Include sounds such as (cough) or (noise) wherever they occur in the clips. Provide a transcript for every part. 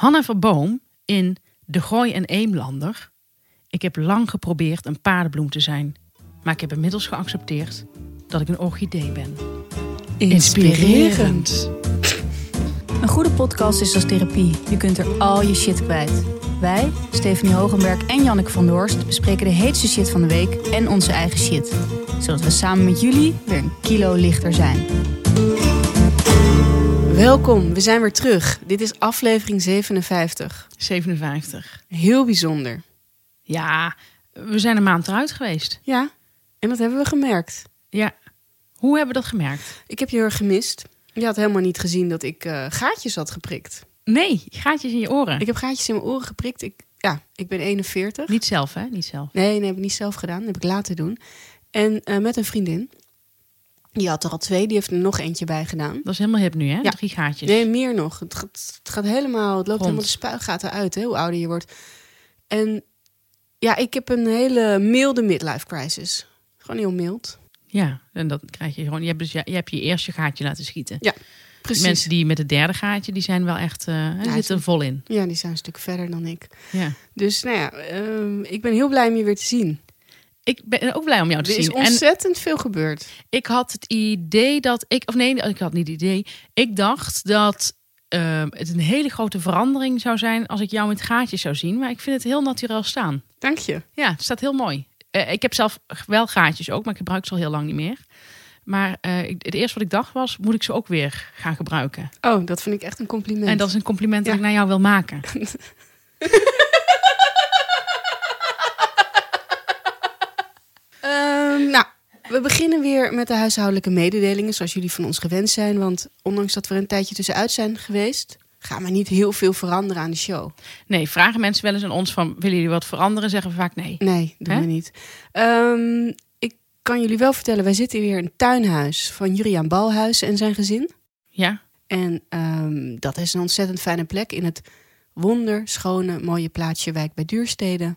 Hanna Verboom in De Gooi en Eemlander. Ik heb lang geprobeerd een paardenbloem te zijn. Maar ik heb inmiddels geaccepteerd dat ik een orchidee ben. Inspirerend. Een goede podcast is als therapie. Je kunt er al je shit kwijt. Wij, Stephanie Hogenberg en Janneke van Doorst, bespreken de heetste shit van de week en onze eigen shit. Zodat we samen met jullie weer een kilo lichter zijn. Welkom, we zijn weer terug. Dit is aflevering 57. 57. Heel bijzonder. Ja, we zijn een maand eruit geweest. Ja, en dat hebben we gemerkt. Ja. Hoe hebben we dat gemerkt? Ik heb je heel erg gemist. Je had helemaal niet gezien dat ik eh, gaatjes had geprikt. Nee, gaatjes in je oren. Ik heb gaatjes in mijn oren geprikt. Ik, ja, ik ben 41. Niet zelf, hè? Niet zelf. Nee, nee, heb ik niet zelf gedaan. Dat heb ik laten doen. En eh, met een vriendin. Die had er al twee, die heeft er nog eentje bij gedaan. Dat is helemaal hip nu, hè? Ja. Drie gaatjes. Nee, meer nog. Het gaat, het gaat helemaal, het loopt Rond. helemaal de spuigaten uit, hè, hoe ouder je wordt. En ja, ik heb een hele milde midlife crisis. Gewoon heel mild. Ja, en dat krijg je gewoon. Je hebt, dus, je, je hebt je eerste gaatje laten schieten. Ja, precies. Mensen die met het derde gaatje, die zijn wel echt, eh die zitten er vol in. Ja, die zijn een stuk verder dan ik. Ja. Dus nou ja, ehm, ik ben heel blij om je weer te zien. Ik ben ook blij om jou te Er is zien. En ontzettend veel gebeurd. ik had het idee dat ik, of nee, ik had niet het idee. Ik dacht dat ehm, het een hele grote verandering zou zijn als ik jou met gaatjes zou zien. Maar ik vind het heel natuurlijk staan. Dank je. Ja, het staat heel mooi. Eh, ik heb zelf wel gaatjes ook, maar ik gebruik ze al heel lang niet meer. Maar eh, het eerste wat ik dacht was, moet ik ze ook weer gaan gebruiken? Oh, dat vind ik echt een compliment. En dat is een compliment dat ik naar jou wil maken. (laughs) Ehm, nou, we beginnen weer met de huishoudelijke mededelingen, zoals jullie van ons gewend zijn. Want ondanks dat we er een tijdje tussenuit zijn geweest, gaan we niet heel veel veranderen aan de show. Nee, vragen mensen wel eens aan ons van, willen jullie wat veranderen? Zeggen we vaak nee. Nee, doen we niet. Ehm, ik kan jullie wel vertellen, wij zitten weer in het tuinhuis van Juriaan Balhuis en zijn gezin. Ja, En ehm, dat is een ontzettend fijne plek in het wonderschone, mooie plaatsje Wijk bij Duurstede.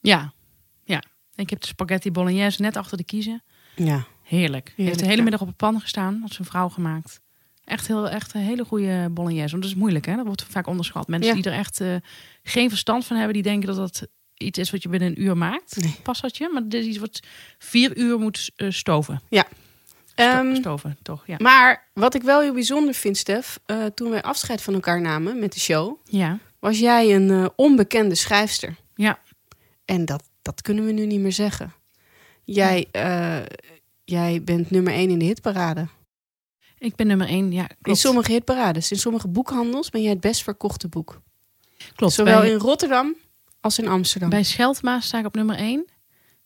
ja. Ik heb de spaghetti bolognese net achter de kiezen. Ja. Heerlijk. Heeft Heerlijk, de hele ja. middag op een pan gestaan. Had zijn vrouw gemaakt. Echt, heel, echt een hele goede bolognese. Want dat is moeilijk, hè? Dat wordt vaak onderschat. Mensen Ja. die er echt eh, geen verstand van hebben, die denken dat dat iets is wat je binnen een uur maakt. Nee. Passatje. Maar dit is iets wat vier uur moet eh, stoven. Sto- Ehm, stoven, toch? Ja. maar wat ik wel heel bijzonder vind, Stef, eh, toen wij afscheid van elkaar namen met de show, Ja. was jij een onbekende schrijfster. Ja. En dat, dat kunnen we nu niet meer zeggen. Jij, eh, jij bent nummer één in de hitparade. Ik ben nummer één. Ja, In klopt. sommige hitparades, in sommige boekhandels ben jij het best verkochte boek. klopt. Zowel bij, in Rotterdam als in Amsterdam. bij Scheldma sta ik op nummer één.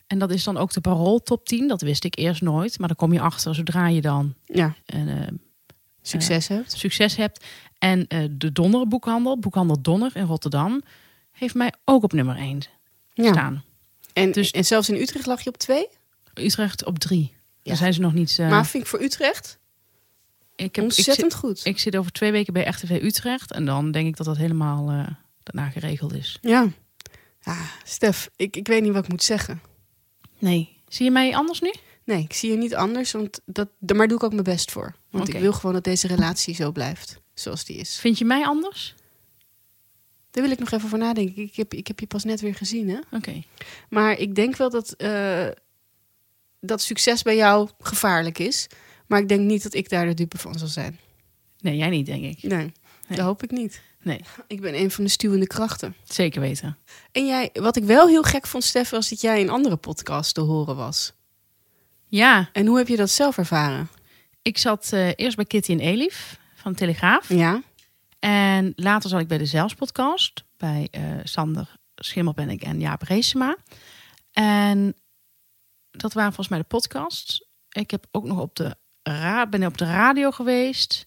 En dat is dan ook de Parool top 10. Dat wist ik eerst nooit. Maar daar kom je achter zodra je dan Ja, een, eh, succes hebt. succes hebt. En eh, de Donner boekhandel, boekhandel Donner in Rotterdam, heeft mij ook op nummer 1 Ja. staan. En, dus- en zelfs in Utrecht lag je op twee. Utrecht op 3. Ja. Daar zijn ze nog niet. eh, Maar vind ik voor Utrecht ik, heb, ik, zit, ontzettend goed. ik zit over twee weken bij RTV Utrecht. En dan denk ik dat dat helemaal eh, daarna geregeld is. Ja. ja, Stef, ik, ik weet niet wat ik moet zeggen. Nee. Zie je mij anders nu? Nee, ik zie je niet anders, want dat, daar doe ik ook mijn best voor. Want ik wil gewoon dat deze relatie zo blijft, zoals die is. Vind je mij anders? Daar wil ik nog even voor nadenken. Ik heb, ik heb je pas net weer gezien, hè? Oké. Maar ik denk wel dat, eh, dat succes bij jou gevaarlijk is. Maar ik denk niet dat ik daar de dupe van zal zijn. Nee, jij niet, denk ik. Nee, dat hoop ik niet. Nee, Ik ben een van de stuwende krachten. zeker weten. En jij, wat ik wel heel gek vond, Stef, was dat jij in andere podcasts te horen was. Ja, En hoe heb je dat zelf ervaren? ik zat eh, eerst bij Kitty en Elif van Telegraaf. Ja, En later zat ik bij de Zelfspodcast. Bij eh, Sander Schimmelpenninck en Jaap Reesema. En dat waren volgens mij de podcasts. Ik heb ook nog op de, ra ben op de radio geweest.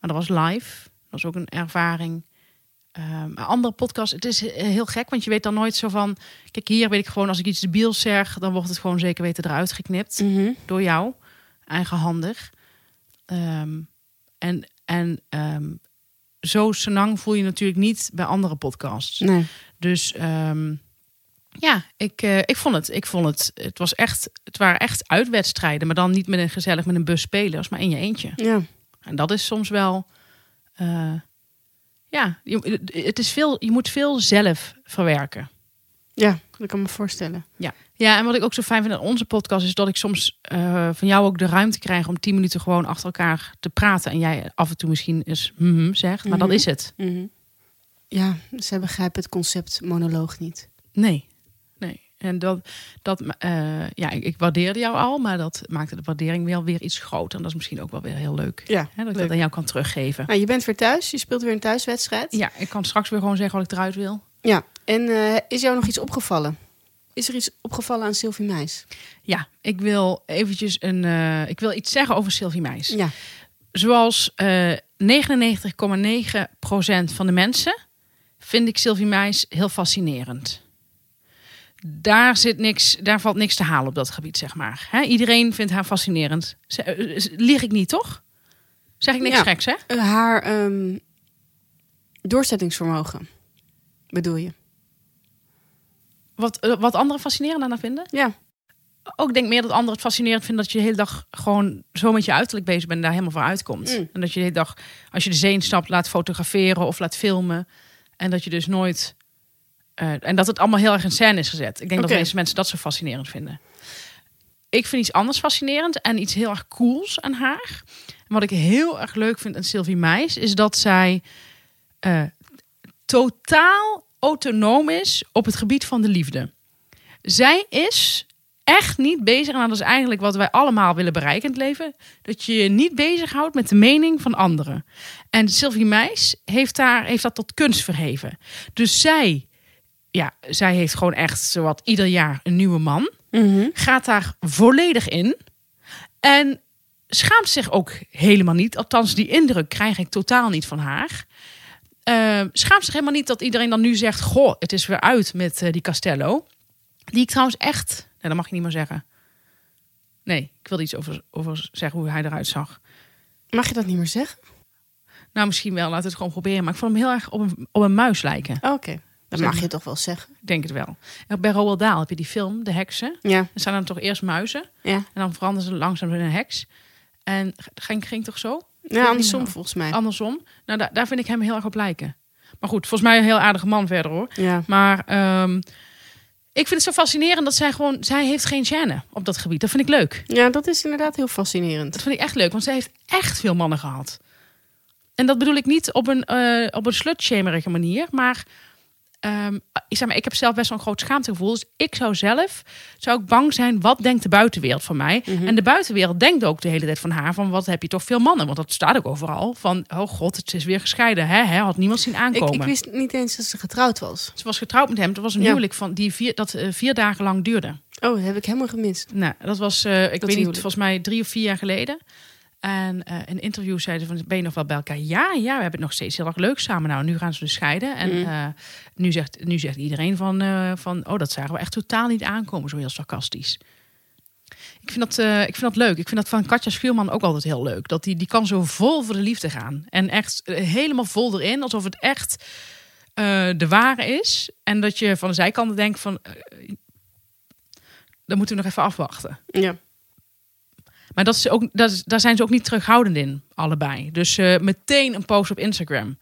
Maar dat was live. Dat was ook een ervaring. Maar andere podcasts, het is eh, heel gek, want je weet dan nooit zo van... Kijk, hier weet ik gewoon, als ik iets debiels zeg... dan wordt het gewoon zeker weten eruit geknipt Mhm. door jou, eigenhandig. Ehm, en en ehm, zo senang voel je natuurlijk niet bij andere podcasts. nee. Dus ehm, ja, ik, eh, ik vond het. Ik vond het. Het was echt. Het waren echt uitwedstrijden, maar dan niet met een gezellig met een bus spelers, maar in je eentje. Ja. En dat is soms wel. eh, Ja, je, het is veel, je moet veel zelf verwerken. Ja, dat kan me voorstellen. Ja, en wat ik ook zo fijn vind aan onze podcast is dat ik soms eh, van jou ook de ruimte krijg om tien minuten gewoon achter elkaar te praten. En jij af en toe misschien eens mhm zegt, maar Mhm. dat is het. Mhm. Ja, zij begrijpen het concept monoloog niet. Nee, nee. En dat, dat eh, ja, ik, ik waardeerde jou al, maar dat maakte de waardering wel weer iets groter. En dat is misschien ook wel weer heel leuk. Ja, Hè, dat ik dat aan jou kan teruggeven. Nou, je bent weer thuis, je speelt weer een thuiswedstrijd. Ja, ik kan straks weer gewoon zeggen wat ik eruit wil. Ja, en eh, is jou nog iets opgevallen? Is er iets opgevallen aan Sylvie Meis? Ja, ik wil eventjes een, eh, ik wil iets zeggen over Sylvie Meis. Ja. Zoals eh 99,9% van de mensen vind ik Sylvie Meis heel fascinerend. Daar, zit niks, daar valt niks te halen op dat gebied, zeg maar. Iedereen vindt haar fascinerend. Eh, eh, Lieg ik niet, toch? Zeg ik niks Ja. geks, hè? Eh, haar ehm, doorzettingsvermogen, bedoel je? Wat, eh, wat anderen fascinerend aan haar vinden? Ja. Ook ik denk meer dat anderen het fascinerend vinden dat je de hele dag gewoon zo met je uiterlijk bezig bent en daar helemaal voor uitkomt. Mm. En dat je de hele dag, als je de zee instapt, laat fotograferen of laat filmen. En dat je dus nooit. eh, en dat het allemaal heel erg in scène is gezet. Ik denk Oké. dat deze mensen dat zo fascinerend vinden. Ik vind iets anders fascinerend en iets heel erg cools aan haar. En wat ik heel erg leuk vind aan Sylvie Meis, is dat zij eh, totaal autonoom is op het gebied van de liefde. Zij is echt niet bezig, en dat is eigenlijk wat wij allemaal willen bereiken in het leven, dat je je niet bezighoudt met de mening van anderen. En Sylvie Meis heeft, daar, heeft dat tot kunst verheven. Dus zij, ja, zij heeft gewoon echt zowat ieder jaar een nieuwe man gaat daar volledig in. En schaamt zich ook helemaal niet. Althans, die indruk krijg ik totaal niet van haar. Eh, schaamt zich helemaal niet dat iedereen dan nu zegt... Goh, het is weer uit met eh, die Castello. Die ik trouwens echt... Nee, dat mag je niet meer zeggen. Nee, ik wilde iets over, over zeggen hoe hij eruit zag. Mag je dat niet meer zeggen? Nou, misschien wel. Laat het gewoon proberen. Maar ik vond hem heel erg op een, op een muis lijken. Oh, Oké, dat mag je toch wel zeggen. Denk het wel. En bij Roald Dahl heb je die film, De Heksen. Ja, Er staan dan toch eerst muizen. ja. En dan veranderen ze langzaam in een heks. En ging, ging toch zo? Ja andersom volgens mij. Andersom. Nou, daar, daar vind ik hem heel erg op lijken. Maar goed, volgens mij een heel aardige man verder hoor. Ja. Maar ehm, ik vind het zo fascinerend dat zij gewoon... Zij heeft geen gêne op dat gebied. Dat vind ik leuk. ja, dat is inderdaad heel fascinerend. Dat vind ik echt leuk. Want zij heeft echt veel mannen gehad. En dat bedoel ik niet op een, eh op een slutshamerige manier. Maar, ehm, ik, zeg maar ik heb zelf best wel een groot schaamtegevoel. Dus ik zou zelf zou ik bang zijn... wat denkt de buitenwereld van mij? Mhm. En de buitenwereld denkt ook de hele tijd van haar... van wat heb je toch veel mannen? Want dat staat ook overal. Van, oh god, het is weer gescheiden. Hè? Hè? Had niemand zien aankomen. ik wist niet eens dat ze getrouwd was. Ze was getrouwd met hem. Het was een Ja. huwelijk van die vier, dat eh, vier dagen lang duurde. Oh, dat heb ik helemaal gemist. Nou, dat was, eh, ik weet niet, volgens mij drie of vier jaar geleden. En eh in een interview zeiden ze van, ben je nog wel bij elkaar? Ja, ja, we hebben het nog steeds heel erg leuk samen. Nou, nu gaan ze dus scheiden. En Mm. eh, nu, zegt, nu zegt iedereen van, eh, van, oh, dat zagen we echt totaal niet aankomen. Zo heel sarcastisch. Ik vind, dat, ik vind dat leuk. Ik vind dat van Katja Schuurman ook altijd heel leuk. Dat die, die kan zo vol voor de liefde gaan. En echt helemaal vol erin. Alsof het echt de ware is. En dat je van de zijkant denkt van... dan moeten we nog even afwachten. Ja. Maar dat is ook, dat is, daar zijn ze ook niet terughoudend in, allebei. Dus eh, meteen een post op Instagram.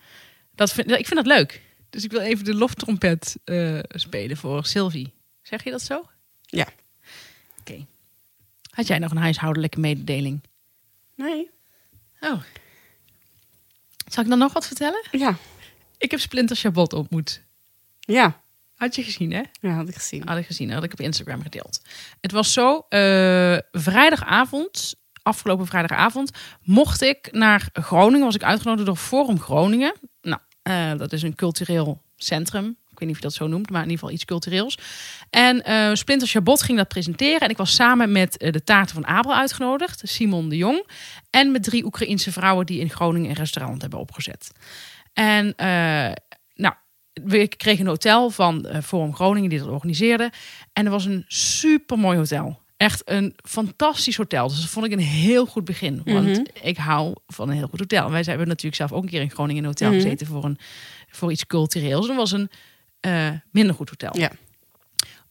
Dat vind, ik vind dat leuk. Dus ik wil even de loftrompet eh, spelen voor Sylvie. Zeg je dat zo? Ja. Oké. Had jij nog een huishoudelijke mededeling? Nee. Oh. Zal ik dan nog wat vertellen? Ja. Ik heb Splinter Chabot ontmoet. Ja. Had je gezien, hè? Ja, had ik gezien. Had ik gezien, had ik op Instagram gedeeld. Het was zo, eh, vrijdagavond, afgelopen vrijdagavond, mocht ik naar Groningen. Was ik uitgenodigd door Forum Groningen. Nou, eh, dat is een cultureel centrum. Ik weet niet of je dat zo noemt, maar in ieder geval iets cultureels. En eh, Splinter Chabot ging dat presenteren. En ik was samen met de taarten van Abel uitgenodigd, Simon de Jong. En met drie Oekraïense vrouwen die in Groningen een restaurant hebben opgezet. En we kregen een hotel van eh, Forum Groningen die dat organiseerde. En er was een super mooi hotel. Echt een fantastisch hotel. Dus dat vond ik een heel goed begin. Want Mhm. ik hou van een heel goed hotel. En wij hebben natuurlijk zelf ook een keer in Groningen in een hotel Mhm. gezeten voor, een, voor iets cultureels. Dat was een eh, minder goed hotel. Ja.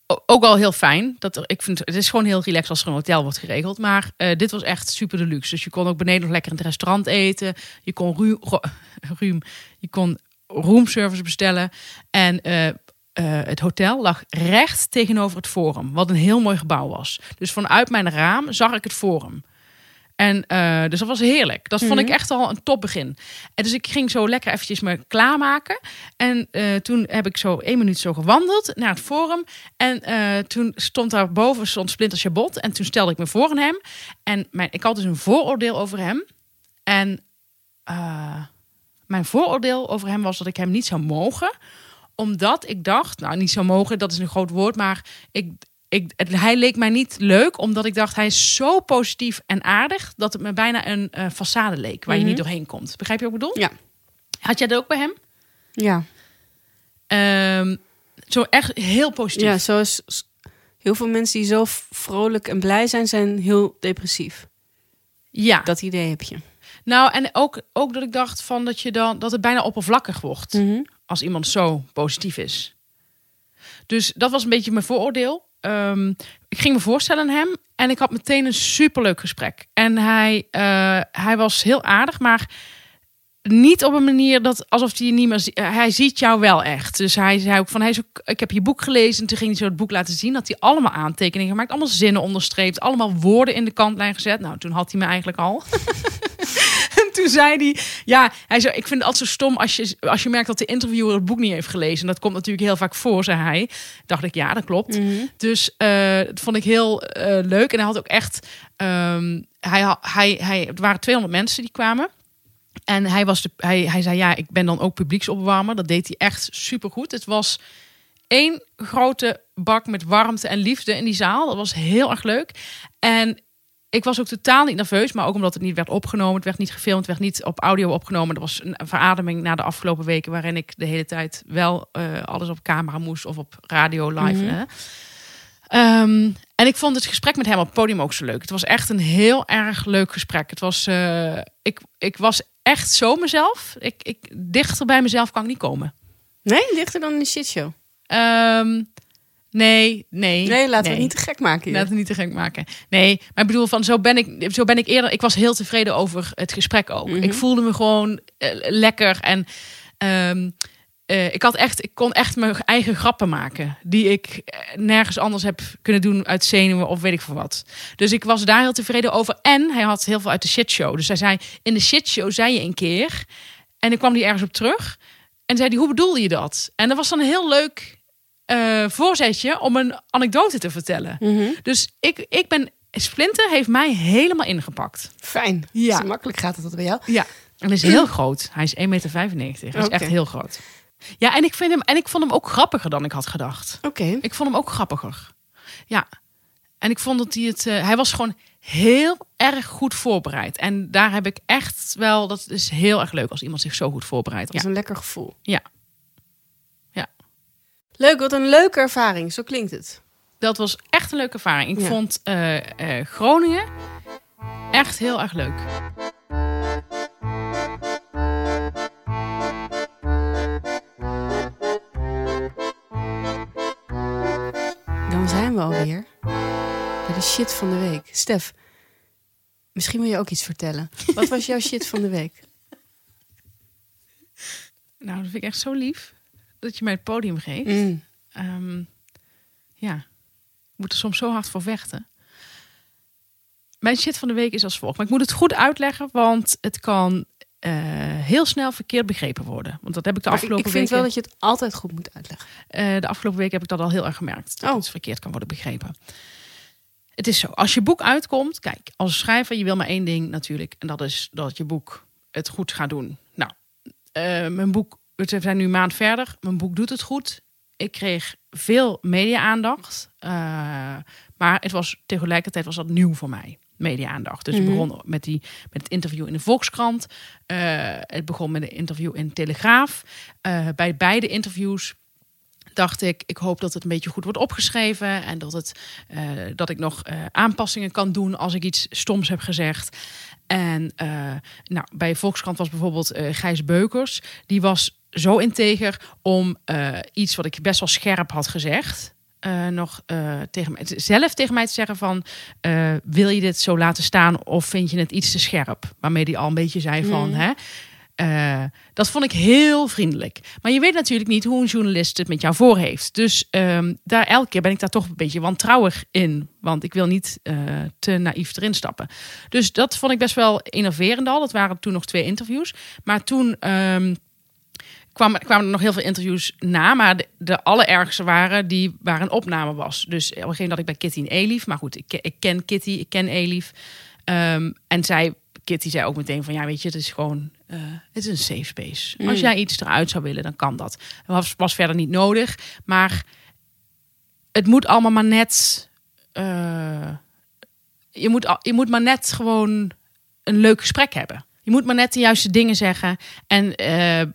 O- ook wel heel fijn. Dat er, ik vind, het is gewoon heel relaxed als er een hotel wordt geregeld. Maar eh, dit was echt super deluxe. Dus je kon ook beneden nog lekker in het restaurant eten. Je kon (laughs) ruim je kon roomservice bestellen. En eh, eh, het hotel lag recht tegenover het forum, wat een heel mooi gebouw was. Dus vanuit mijn raam zag ik het forum. En eh, dus dat was heerlijk. Dat vond ik echt al een topbegin. En dus ik ging zo lekker eventjes me klaarmaken. En toen heb ik zo één minuut zo gewandeld naar het forum. En toen stond daar boven stond Splinter Chabot. En toen stelde ik me voor aan hem. En mijn, ik had dus een vooroordeel over hem. En mijn vooroordeel over hem was dat ik hem niet zou mogen. Omdat ik dacht, nou niet zou mogen, dat is een groot woord. Maar ik, ik, het- hij leek mij niet leuk, omdat ik dacht hij is zo positief en aardig dat het me bijna een eh façade leek waar je niet doorheen komt. Begrijp je wat ik bedoel? Ja. Had jij dat ook bij hem? Ja. Ehm, zo echt heel positief. ja, zoals heel veel mensen die zo vrolijk en blij zijn, zijn heel depressief. ja. Dat idee heb je. Nou, en ook, ook dat ik dacht van dat je dan dat het bijna oppervlakkig wordt Mhm. als iemand zo positief is. Dus dat was een beetje mijn vooroordeel. Ehm, ik ging me voorstellen aan hem en ik had meteen een superleuk gesprek. En hij, eh, hij was heel aardig, maar niet op een manier dat alsof hij je niet meer eh, Hij ziet jou wel echt. Dus hij zei ook van, hij is ook, ik heb je boek gelezen. En toen ging hij zo het boek laten zien. Dat hij allemaal aantekeningen gemaakt, allemaal zinnen onderstreept, allemaal woorden in de kantlijn gezet. Nou, toen had hij me eigenlijk al. (laughs) En toen zei hij, ja, hij zei, ik vind het altijd zo stom als je, als je merkt dat de interviewer het boek niet heeft gelezen. Dat komt natuurlijk heel vaak voor, zei hij. Dacht ik, ja, dat klopt. Dus eh, dat vond ik heel eh, leuk. En hij had ook echt, ehm, hij, hij, hij, het waren 200 mensen die kwamen. En hij, was de, hij, hij zei, ja, ik ben dan ook publieksopwarmer. Dat deed hij echt supergoed. Het was één grote bak met warmte en liefde in die zaal. Dat was heel erg leuk. En ik was ook totaal niet nerveus, maar ook omdat het niet werd opgenomen. Het werd niet gefilmd, het werd niet op audio opgenomen. Er was een verademing na de afgelopen weken... waarin ik de hele tijd wel eh, alles op camera moest of op radio live. hè. Ehm, en ik vond het gesprek met hem op het podium ook zo leuk. Het was echt een heel erg leuk gesprek. Het was, eh, ik, ik was echt zo mezelf. Ik, ik, dichter bij mezelf kan ik niet komen. Nee, dichter dan een shitshow. Ehm, nee, nee. Nee, laten we nee. het niet te gek maken hier. Laten we niet te gek maken. Nee, maar ik bedoel, van zo ben ik, zo ben ik eerder. Ik was heel tevreden over het gesprek ook. Ik voelde me gewoon eh, lekker en ehm, eh, ik had echt, ik kon echt mijn eigen grappen maken die ik eh, nergens anders heb kunnen doen uit zenuwen of weet ik veel wat. Dus ik was daar heel tevreden over. En hij had heel veel uit de shitshow. Dus hij zei in de shitshow zei je een keer en dan kwam hij ergens op terug en zei hij hoe bedoelde je dat? En dat was dan een heel leuk eh, voorzetje om een anekdote te vertellen. Mhm. Dus ik, ik ben. Splinter heeft mij helemaal ingepakt. Fijn. Ja. Zo makkelijk gaat het dat bij jou. Ja. En hij is heel (clears throat) groot. Hij is 1,95 meter. Hij is echt heel groot. Ja, en ik, vind hem, en ik vond hem ook grappiger dan ik had gedacht. Oké. Ik vond hem ook grappiger. Ja. En ik vond dat hij het. eh, hij was gewoon heel erg goed voorbereid. En daar heb ik echt wel. Dat is heel erg leuk als iemand zich zo goed voorbereidt. Dat is Ja. een lekker gevoel. Ja. Leuk, wat een leuke ervaring. Zo klinkt het. Dat was echt een leuke ervaring. Ik Ja. vond eh, eh, Groningen echt heel erg leuk. Dan zijn we alweer bij de shit van de week. Stef, misschien wil je ook iets vertellen. Wat was jouw shit van de week? (laughs) Nou, dat vind ik echt zo lief dat je mij het podium geeft. Mm. Ehm, ja, ik moet er soms zo hard voor vechten. Mijn shit van de week is als volgt. Maar ik moet het goed uitleggen, want het kan eh, heel snel verkeerd begrepen worden. Want dat heb ik de Maar afgelopen ik vind weken... wel dat je het altijd goed moet uitleggen. Eh, de afgelopen week heb ik dat al heel erg gemerkt. Dat Oh. het verkeerd kan worden begrepen. Het is zo, als je boek uitkomt, kijk, als schrijver, je wil maar één ding natuurlijk. En dat is dat je boek het goed gaat doen. Nou, eh, mijn boek, we zijn nu een maand verder. Mijn boek doet het goed. Ik kreeg veel media-aandacht. eh, maar het was tegelijkertijd was dat nieuw voor mij. Media-aandacht. Dus het begon met, die, met het interview in de Volkskrant. Eh, het begon met een interview in Telegraaf. Eh, bij beide interviews dacht ik, ik hoop dat het een beetje goed wordt opgeschreven en dat, het, eh, dat ik nog eh, aanpassingen kan doen als ik iets stoms heb gezegd. En eh, nou, bij Volkskrant was bijvoorbeeld eh, Gijs Beukers, die was zo integer om eh, iets wat ik best wel scherp had gezegd. eh, nog eh, tegen mij, zelf tegen mij te zeggen van wil je dit zo laten staan of vind je het iets te scherp? Waarmee hij al een beetje zei van Mhm. hè, dat vond ik heel vriendelijk. Maar je weet natuurlijk niet hoe een journalist het met jou voor heeft. Dus ehm, daar elke keer ben ik daar toch een beetje wantrouwig in. Want ik wil niet te naïef erin stappen. Dus dat vond ik best wel innoverend al. Dat waren toen nog twee interviews. Maar toen ehm, kwam, kwamen er nog heel veel interviews na. Maar de, de allerergste waren die waar een opname was. Dus op een gegeven moment dat ik bij Kitty en Elif. Maar goed, ik, ik ken Kitty, ik ken Elif. Ehm, en zij, Kitty zei ook meteen van ja, weet je, het is gewoon, eh, het is een safe space. Als Mm. jij iets eruit zou willen, dan kan dat. Het was, was verder niet nodig, maar het moet allemaal maar net. eh, je, moet, je moet maar net gewoon een leuk gesprek hebben. Je moet maar net de juiste dingen zeggen. En eh, eh,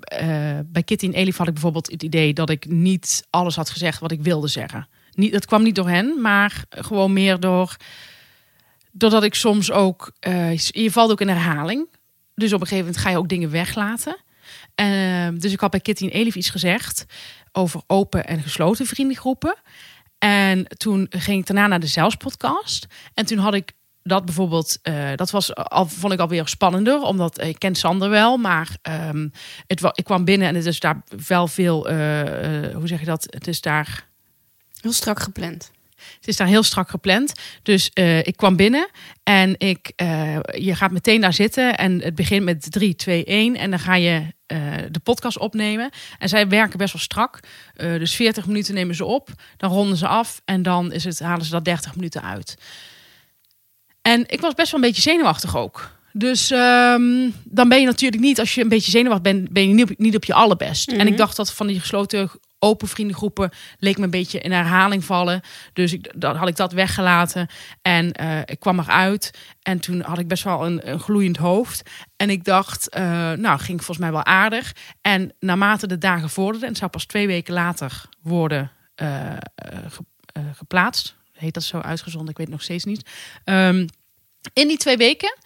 bij Kitty en Elif had ik bijvoorbeeld het idee dat ik niet alles had gezegd wat ik wilde zeggen. Niet, dat kwam niet door hen, maar gewoon meer door. Doordat ik soms ook. eh, je valt ook in herhaling. Dus op een gegeven moment ga je ook dingen weglaten. Eh, dus ik had bij Kitty en Elif iets gezegd over open en gesloten vriendengroepen. En toen ging ik daarna naar de Zelfs-podcast. En toen had ik dat bijvoorbeeld, eh, dat was al, vond ik alweer spannender, omdat ik ken Sander wel, maar ehm, het, ik kwam binnen en het is daar wel veel, eh, eh, hoe zeg je dat? Het is daar Heel strak gepland. het is daar heel strak gepland. Dus ik kwam binnen en ik, je gaat meteen daar zitten. En het begint met 3, 2, 1. En dan ga je de podcast opnemen. En zij werken best wel strak. Dus 40 minuten nemen ze op. Dan ronden ze af. En dan is het, halen ze dat 30 minuten uit. En ik was best wel een beetje zenuwachtig ook. Dus ehm, dan ben je natuurlijk niet, als je een beetje zenuwachtig bent, ben je niet op, niet op je allerbest. En ik dacht dat van die gesloten open vriendengroepen leek me een beetje in herhaling vallen. Dus ik, dan had ik dat weggelaten en eh, ik kwam eruit. En toen had ik best wel een, een gloeiend hoofd. En ik dacht, eh, nou, ging volgens mij wel aardig. En naarmate de dagen vorderden, en het zou pas twee weken later worden eh, geplaatst. Heet dat zo uitgezonden? Ik weet nog steeds niet. Ehm, in die twee weken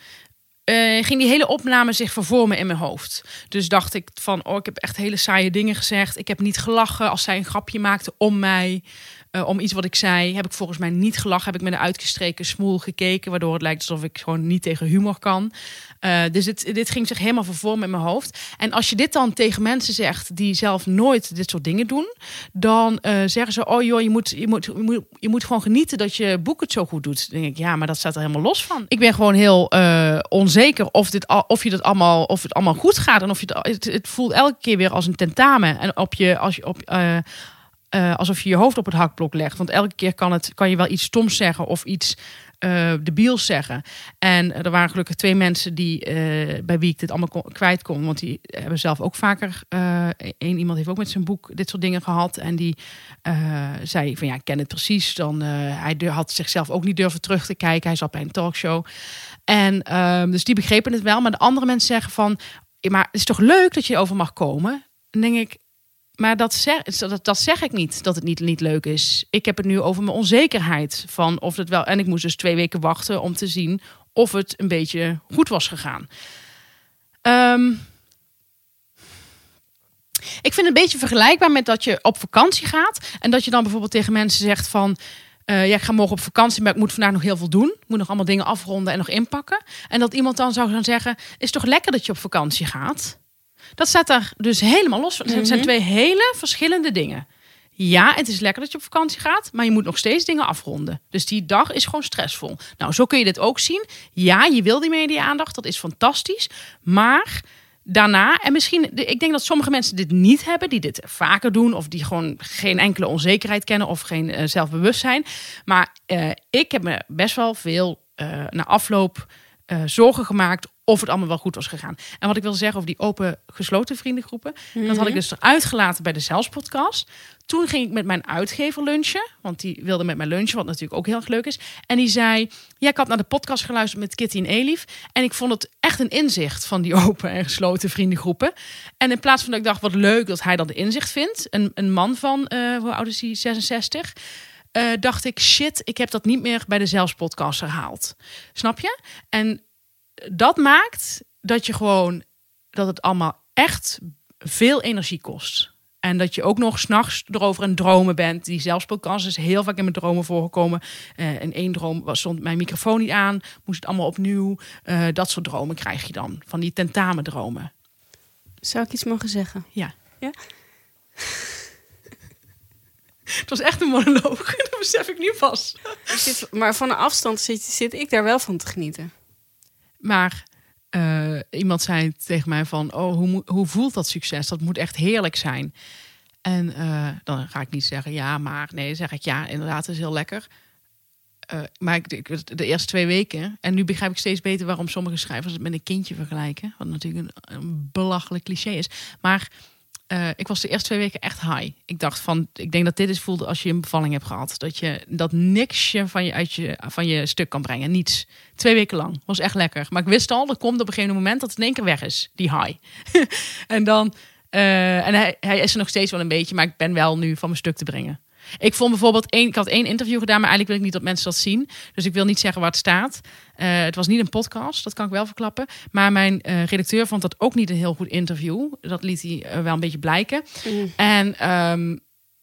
eh, ging die hele opname zich vervormen in mijn hoofd. Dus dacht ik van, oh, ik heb echt hele saaie dingen gezegd. Ik heb niet gelachen als zij een grapje maakte om mij. Eh, om iets wat ik zei, heb ik volgens mij niet gelachen. Heb ik met een uitgestreken smoel gekeken, waardoor het lijkt alsof ik gewoon niet tegen humor kan. Eh, dus dit, dit ging zich helemaal vervormen in mijn hoofd. En als je dit dan tegen mensen zegt die zelf nooit dit soort dingen doen, dan eh, zeggen ze: Oh joh, je moet, je, moet, je, moet, je moet gewoon genieten dat je boek het zo goed doet. Dan denk ik, ja, maar dat staat er helemaal los van. Ik ben gewoon heel onzeker of, dit, of, je dat allemaal, of het allemaal goed gaat. En of je het, het, het voelt elke keer weer als een tentamen. En op je, als je op. eh, eh, alsof je je hoofd op het hakblok legt. Want elke keer kan, het, kan je wel iets stoms zeggen of iets eh debiels zeggen. En er waren gelukkig twee mensen die, eh, bij wie ik dit allemaal kwijt kon. Want die hebben zelf ook vaker... Eén iemand heeft ook met zijn boek dit soort dingen gehad. En die eh, zei van ja, ik ken het precies. Dan, eh, hij had zichzelf ook niet durven terug te kijken. Hij zat bij een talkshow. En ehm, dus die begrepen het wel. Maar de andere mensen zeggen van... "Ja, maar het is toch leuk dat je over mag komen? Dan denk ik, maar dat zeg, dat, dat zeg ik niet, dat het niet, niet leuk is. Ik heb het nu over mijn onzekerheid van of het wel. En ik moest dus twee weken wachten om te zien of het een beetje goed was gegaan. Ehm, ik vind het een beetje vergelijkbaar met dat je op vakantie gaat en dat je dan bijvoorbeeld tegen mensen zegt van. eh, ja, ik ga morgen op vakantie, maar ik moet vandaag nog heel veel doen. Ik moet nog allemaal dingen afronden en nog inpakken. En dat iemand dan zou gaan zeggen: Is toch lekker dat je op vakantie gaat? Dat staat daar dus helemaal los van. Het zijn twee hele verschillende dingen. Ja, het is lekker dat je op vakantie gaat, maar je moet nog steeds dingen afronden. Dus die dag is gewoon stressvol. Nou, zo kun je dit ook zien. Ja, je wil die media-aandacht, dat is fantastisch. Maar daarna, en misschien, ik denk dat sommige mensen dit niet hebben, die dit vaker doen, of die gewoon geen enkele onzekerheid kennen of geen eh, zelfbewustzijn. Maar eh, ik heb me best wel veel eh, na afloop eh, zorgen gemaakt of het allemaal wel goed was gegaan. En wat ik wil zeggen over die open gesloten vriendengroepen, dat had ik dus eruit gelaten bij de Zelfspodcast. Toen ging ik met mijn uitgever lunchen, want die wilde met mij lunchen, wat natuurlijk ook heel erg leuk is. En die zei, ja, ik had naar de podcast geluisterd met Kitty en Elif en ik vond het echt een inzicht van die (laughs) open en gesloten vriendengroepen. En in plaats van dat ik dacht, wat leuk dat hij dan de inzicht vindt, een, een man van, eh, hoe oud is hij, 66, eh, dacht ik, shit, ik heb dat niet meer bij de Zelfspodcast herhaald. Snap je? En dat maakt dat je gewoon dat het allemaal echt veel energie kost. En dat je ook nog s'nachts erover het dromen bent. Die zelfspodcast is heel vaak in mijn dromen voorgekomen. Eh in één droom was, stond mijn microfoon niet aan. Moest het allemaal opnieuw. Eh, dat soort dromen krijg je dan. Van die tentamendromen. Zou ik iets mogen zeggen? Ja. Ja? Het was echt een monoloog. (laughs) Dat besef ik nu pas. Ik zit- maar van een afstand zit, zit ik daar wel van te genieten. Maar eh, iemand zei tegen mij van... Oh, hoe, hoe voelt dat succes? Dat moet echt heerlijk zijn. En eh, dan ga ik niet zeggen ja, maar... Nee, zeg ik ja, inderdaad, het is heel lekker. Eh, maar ik, ik- de eerste twee weken... En nu begrijp ik steeds beter waarom sommige schrijvers het met een kindje vergelijken. Wat natuurlijk een, een belachelijk cliché is. Maar eh, ik was de eerste twee weken echt high. Ik dacht van, ik denk dat dit is voelde als je een bevalling hebt gehad. Dat je dat niksje van je, uit je, van je stuk kan brengen. Niets. Twee weken lang. Was echt lekker. Maar ik wist al, dat komt op een gegeven moment dat het in één keer weg is. Die high. (laughs) en dan, eh, en hij, hij is er nog steeds wel een beetje, maar ik ben wel nu van mijn stuk te brengen. Ik vond bijvoorbeeld één, ik had één interview gedaan, maar eigenlijk wil ik niet dat mensen dat zien. Dus ik wil niet zeggen waar het staat. Eh, het was niet een podcast, dat kan ik wel verklappen. Maar mijn eh, redacteur vond dat ook niet een heel goed interview. Dat liet hij eh, wel een beetje blijken. En ehm,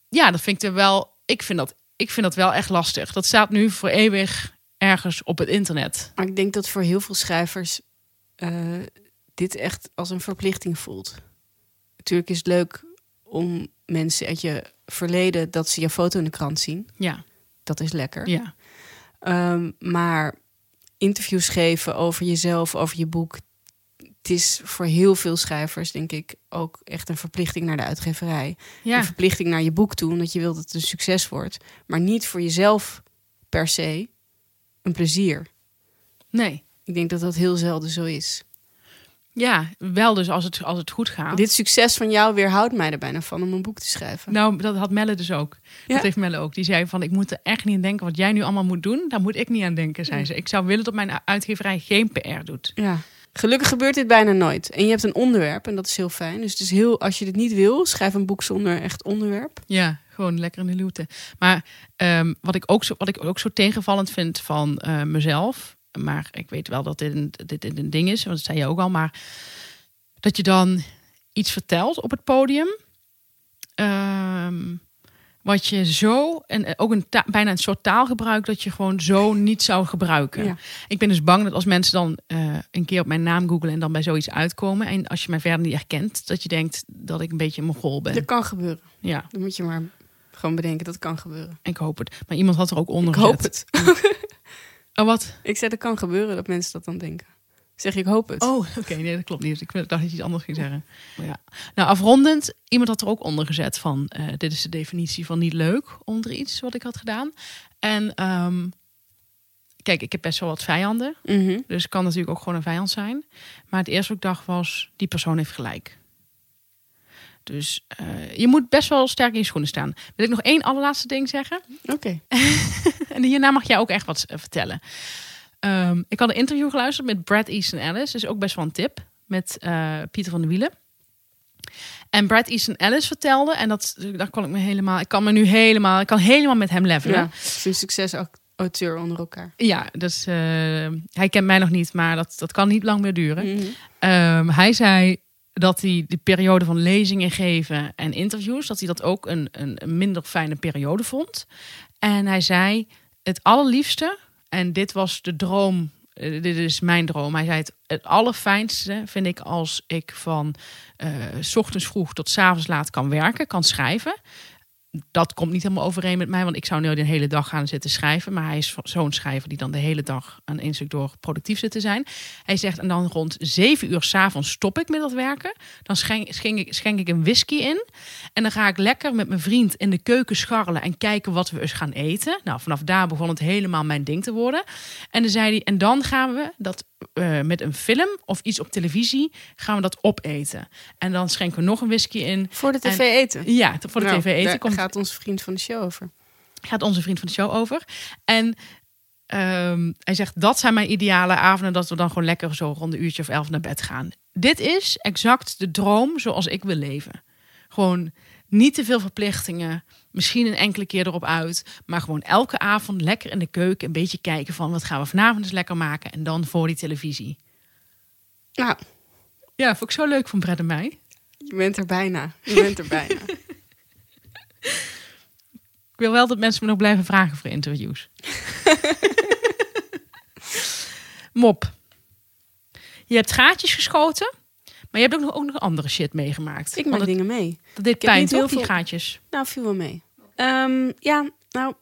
ja, dat vind ik er wel. Ik vind dat, ik vind dat wel echt lastig. Dat staat nu voor eeuwig ergens op het internet. Maar ik denk dat voor heel veel schrijvers dit echt als een verplichting voelt. Natuurlijk is het leuk om mensen uit je verleden dat ze je foto in de krant zien. Ja, Dat is lekker. ja, Ehm, maar interviews geven over jezelf, over je boek. Het is voor heel veel schrijvers, denk ik, ook echt een verplichting naar de uitgeverij. ja. Een verplichting naar je boek toe, omdat je wilt dat het een succes wordt. Maar niet voor jezelf per se een plezier. Nee. Ik denk dat dat heel zelden zo is. Ja, wel dus als het, als het goed gaat. Dit succes van jou weerhoudt mij er bijna van om een boek te schrijven. Nou, dat had Melle dus ook. Ja. Dat heeft Melle ook. Die zei van, ik moet er echt niet aan denken wat jij nu allemaal moet doen. Daar moet ik niet aan denken, zei ze. Ik zou willen dat mijn uitgeverij geen PR doet. Ja. Gelukkig gebeurt dit bijna nooit. En je hebt een onderwerp en dat is heel fijn. Dus het is heel, als je dit niet wil, schrijf een boek zonder echt onderwerp. Ja, gewoon lekker in de luwte. Maar ehm, wat, ik ook zo, wat ik ook zo tegenvallend vind van eh, mezelf... maar ik weet wel dat dit een, dit een ding is, want dat zei je ook al... maar dat je dan iets vertelt op het podium... ehm, wat je zo, en ook een bijna een soort taal gebruikt... dat je gewoon zo niet zou gebruiken. Ja. Ik ben dus bang dat als mensen dan eh, een keer op mijn naam googelen... en dan bij zoiets uitkomen... en als je mij verder niet herkent... dat je denkt dat ik een beetje een mongool ben. Dat kan gebeuren. Ja, Dan moet je maar gewoon bedenken, dat kan gebeuren. ik hoop het. Maar iemand had er ook onder Ik hoop het. (laughs) Oh, wat? Ik zei, dat kan gebeuren dat mensen dat dan denken. Zeg ik hoop het. Oh, oké. Nee, dat klopt niet. Ik dacht dat je iets anders ging zeggen. Maar ja. Nou, afrondend. Iemand had er ook onder gezet van... eh, dit is de definitie van niet leuk onder iets wat ik had gedaan. En ehm, kijk, ik heb best wel wat vijanden. Mhm. Dus het kan natuurlijk ook gewoon een vijand zijn. Maar het eerste wat ik dacht was... die persoon heeft gelijk. Dus eh, je moet best wel sterk in je schoenen staan. Wil ik nog één allerlaatste ding zeggen? Oké. (laughs) En hierna mag jij ook echt wat eh, vertellen. Ehm, ik had een interview geluisterd met Brad Easton Ellis. Dus ook best wel een tip. Met eh, Pieter van de Wielen. En Brad Easton Ellis vertelde, en dat, daar kon ik me helemaal, ik kan me nu helemaal, ik kan helemaal met hem levelen. Ja, zijn succesauteur onder elkaar. Ja, dus hij kent mij nog niet, maar dat, dat kan niet lang meer duren. Mhm. Ehm, hij zei dat hij de periode van lezingen geven en interviews, dat hij dat ook een, een, minder fijne periode vond. En hij zei het allerliefste, en dit was de droom, eh, dit is mijn droom. Hij zei het, het allerfijnste vind ik als ik van eh, s ochtends vroeg tot s avonds laat kan werken, kan schrijven. Dat komt niet helemaal overeen met mij, want ik zou nu de hele dag gaan zitten schrijven. Maar hij is zo'n schrijver die dan de hele dag aan één stuk door productief zit te zijn. Hij zegt, en dan rond zeven uur s'avonds stop ik met dat werken. Dan schenk, ik, schenk ik een whisky in. En dan ga ik lekker met mijn vriend in de keuken scharrelen en kijken wat we eens gaan eten. Nou, vanaf daar begon het helemaal mijn ding te worden. En dan zei hij, en dan gaan we dat eh, met een film of iets op televisie, gaan we dat opeten. En dan schenken we nog een whisky in. Voor de tv En- eten. Ja, voor de Nou, tv eten komt gaat onze vriend van de show over. gaat onze vriend van de show over. En ehm, hij zegt, dat zijn mijn ideale avonden, dat we dan gewoon lekker zo rond een uurtje of elf naar bed gaan. Dit is exact de droom zoals ik wil leven. Gewoon niet te veel verplichtingen, misschien een enkele keer erop uit, maar gewoon elke avond lekker in de keuken een beetje kijken van wat gaan we vanavond eens lekker maken en dan voor die televisie. Nou, Ja, vond ik zo leuk van Brett en mij. je bent er bijna. Je bent er bijna. (laughs) Ik wil wel dat mensen me nog blijven vragen voor interviews. (laughs) Mop. Je hebt gaatjes geschoten, je hebt ook nog, ook nog andere shit meegemaakt. Ik maak het- dingen mee. Dat Ik heb pijn niet heel toch, die veel- gaatjes. Nou, viel wel mee. Ehm, ja, nou,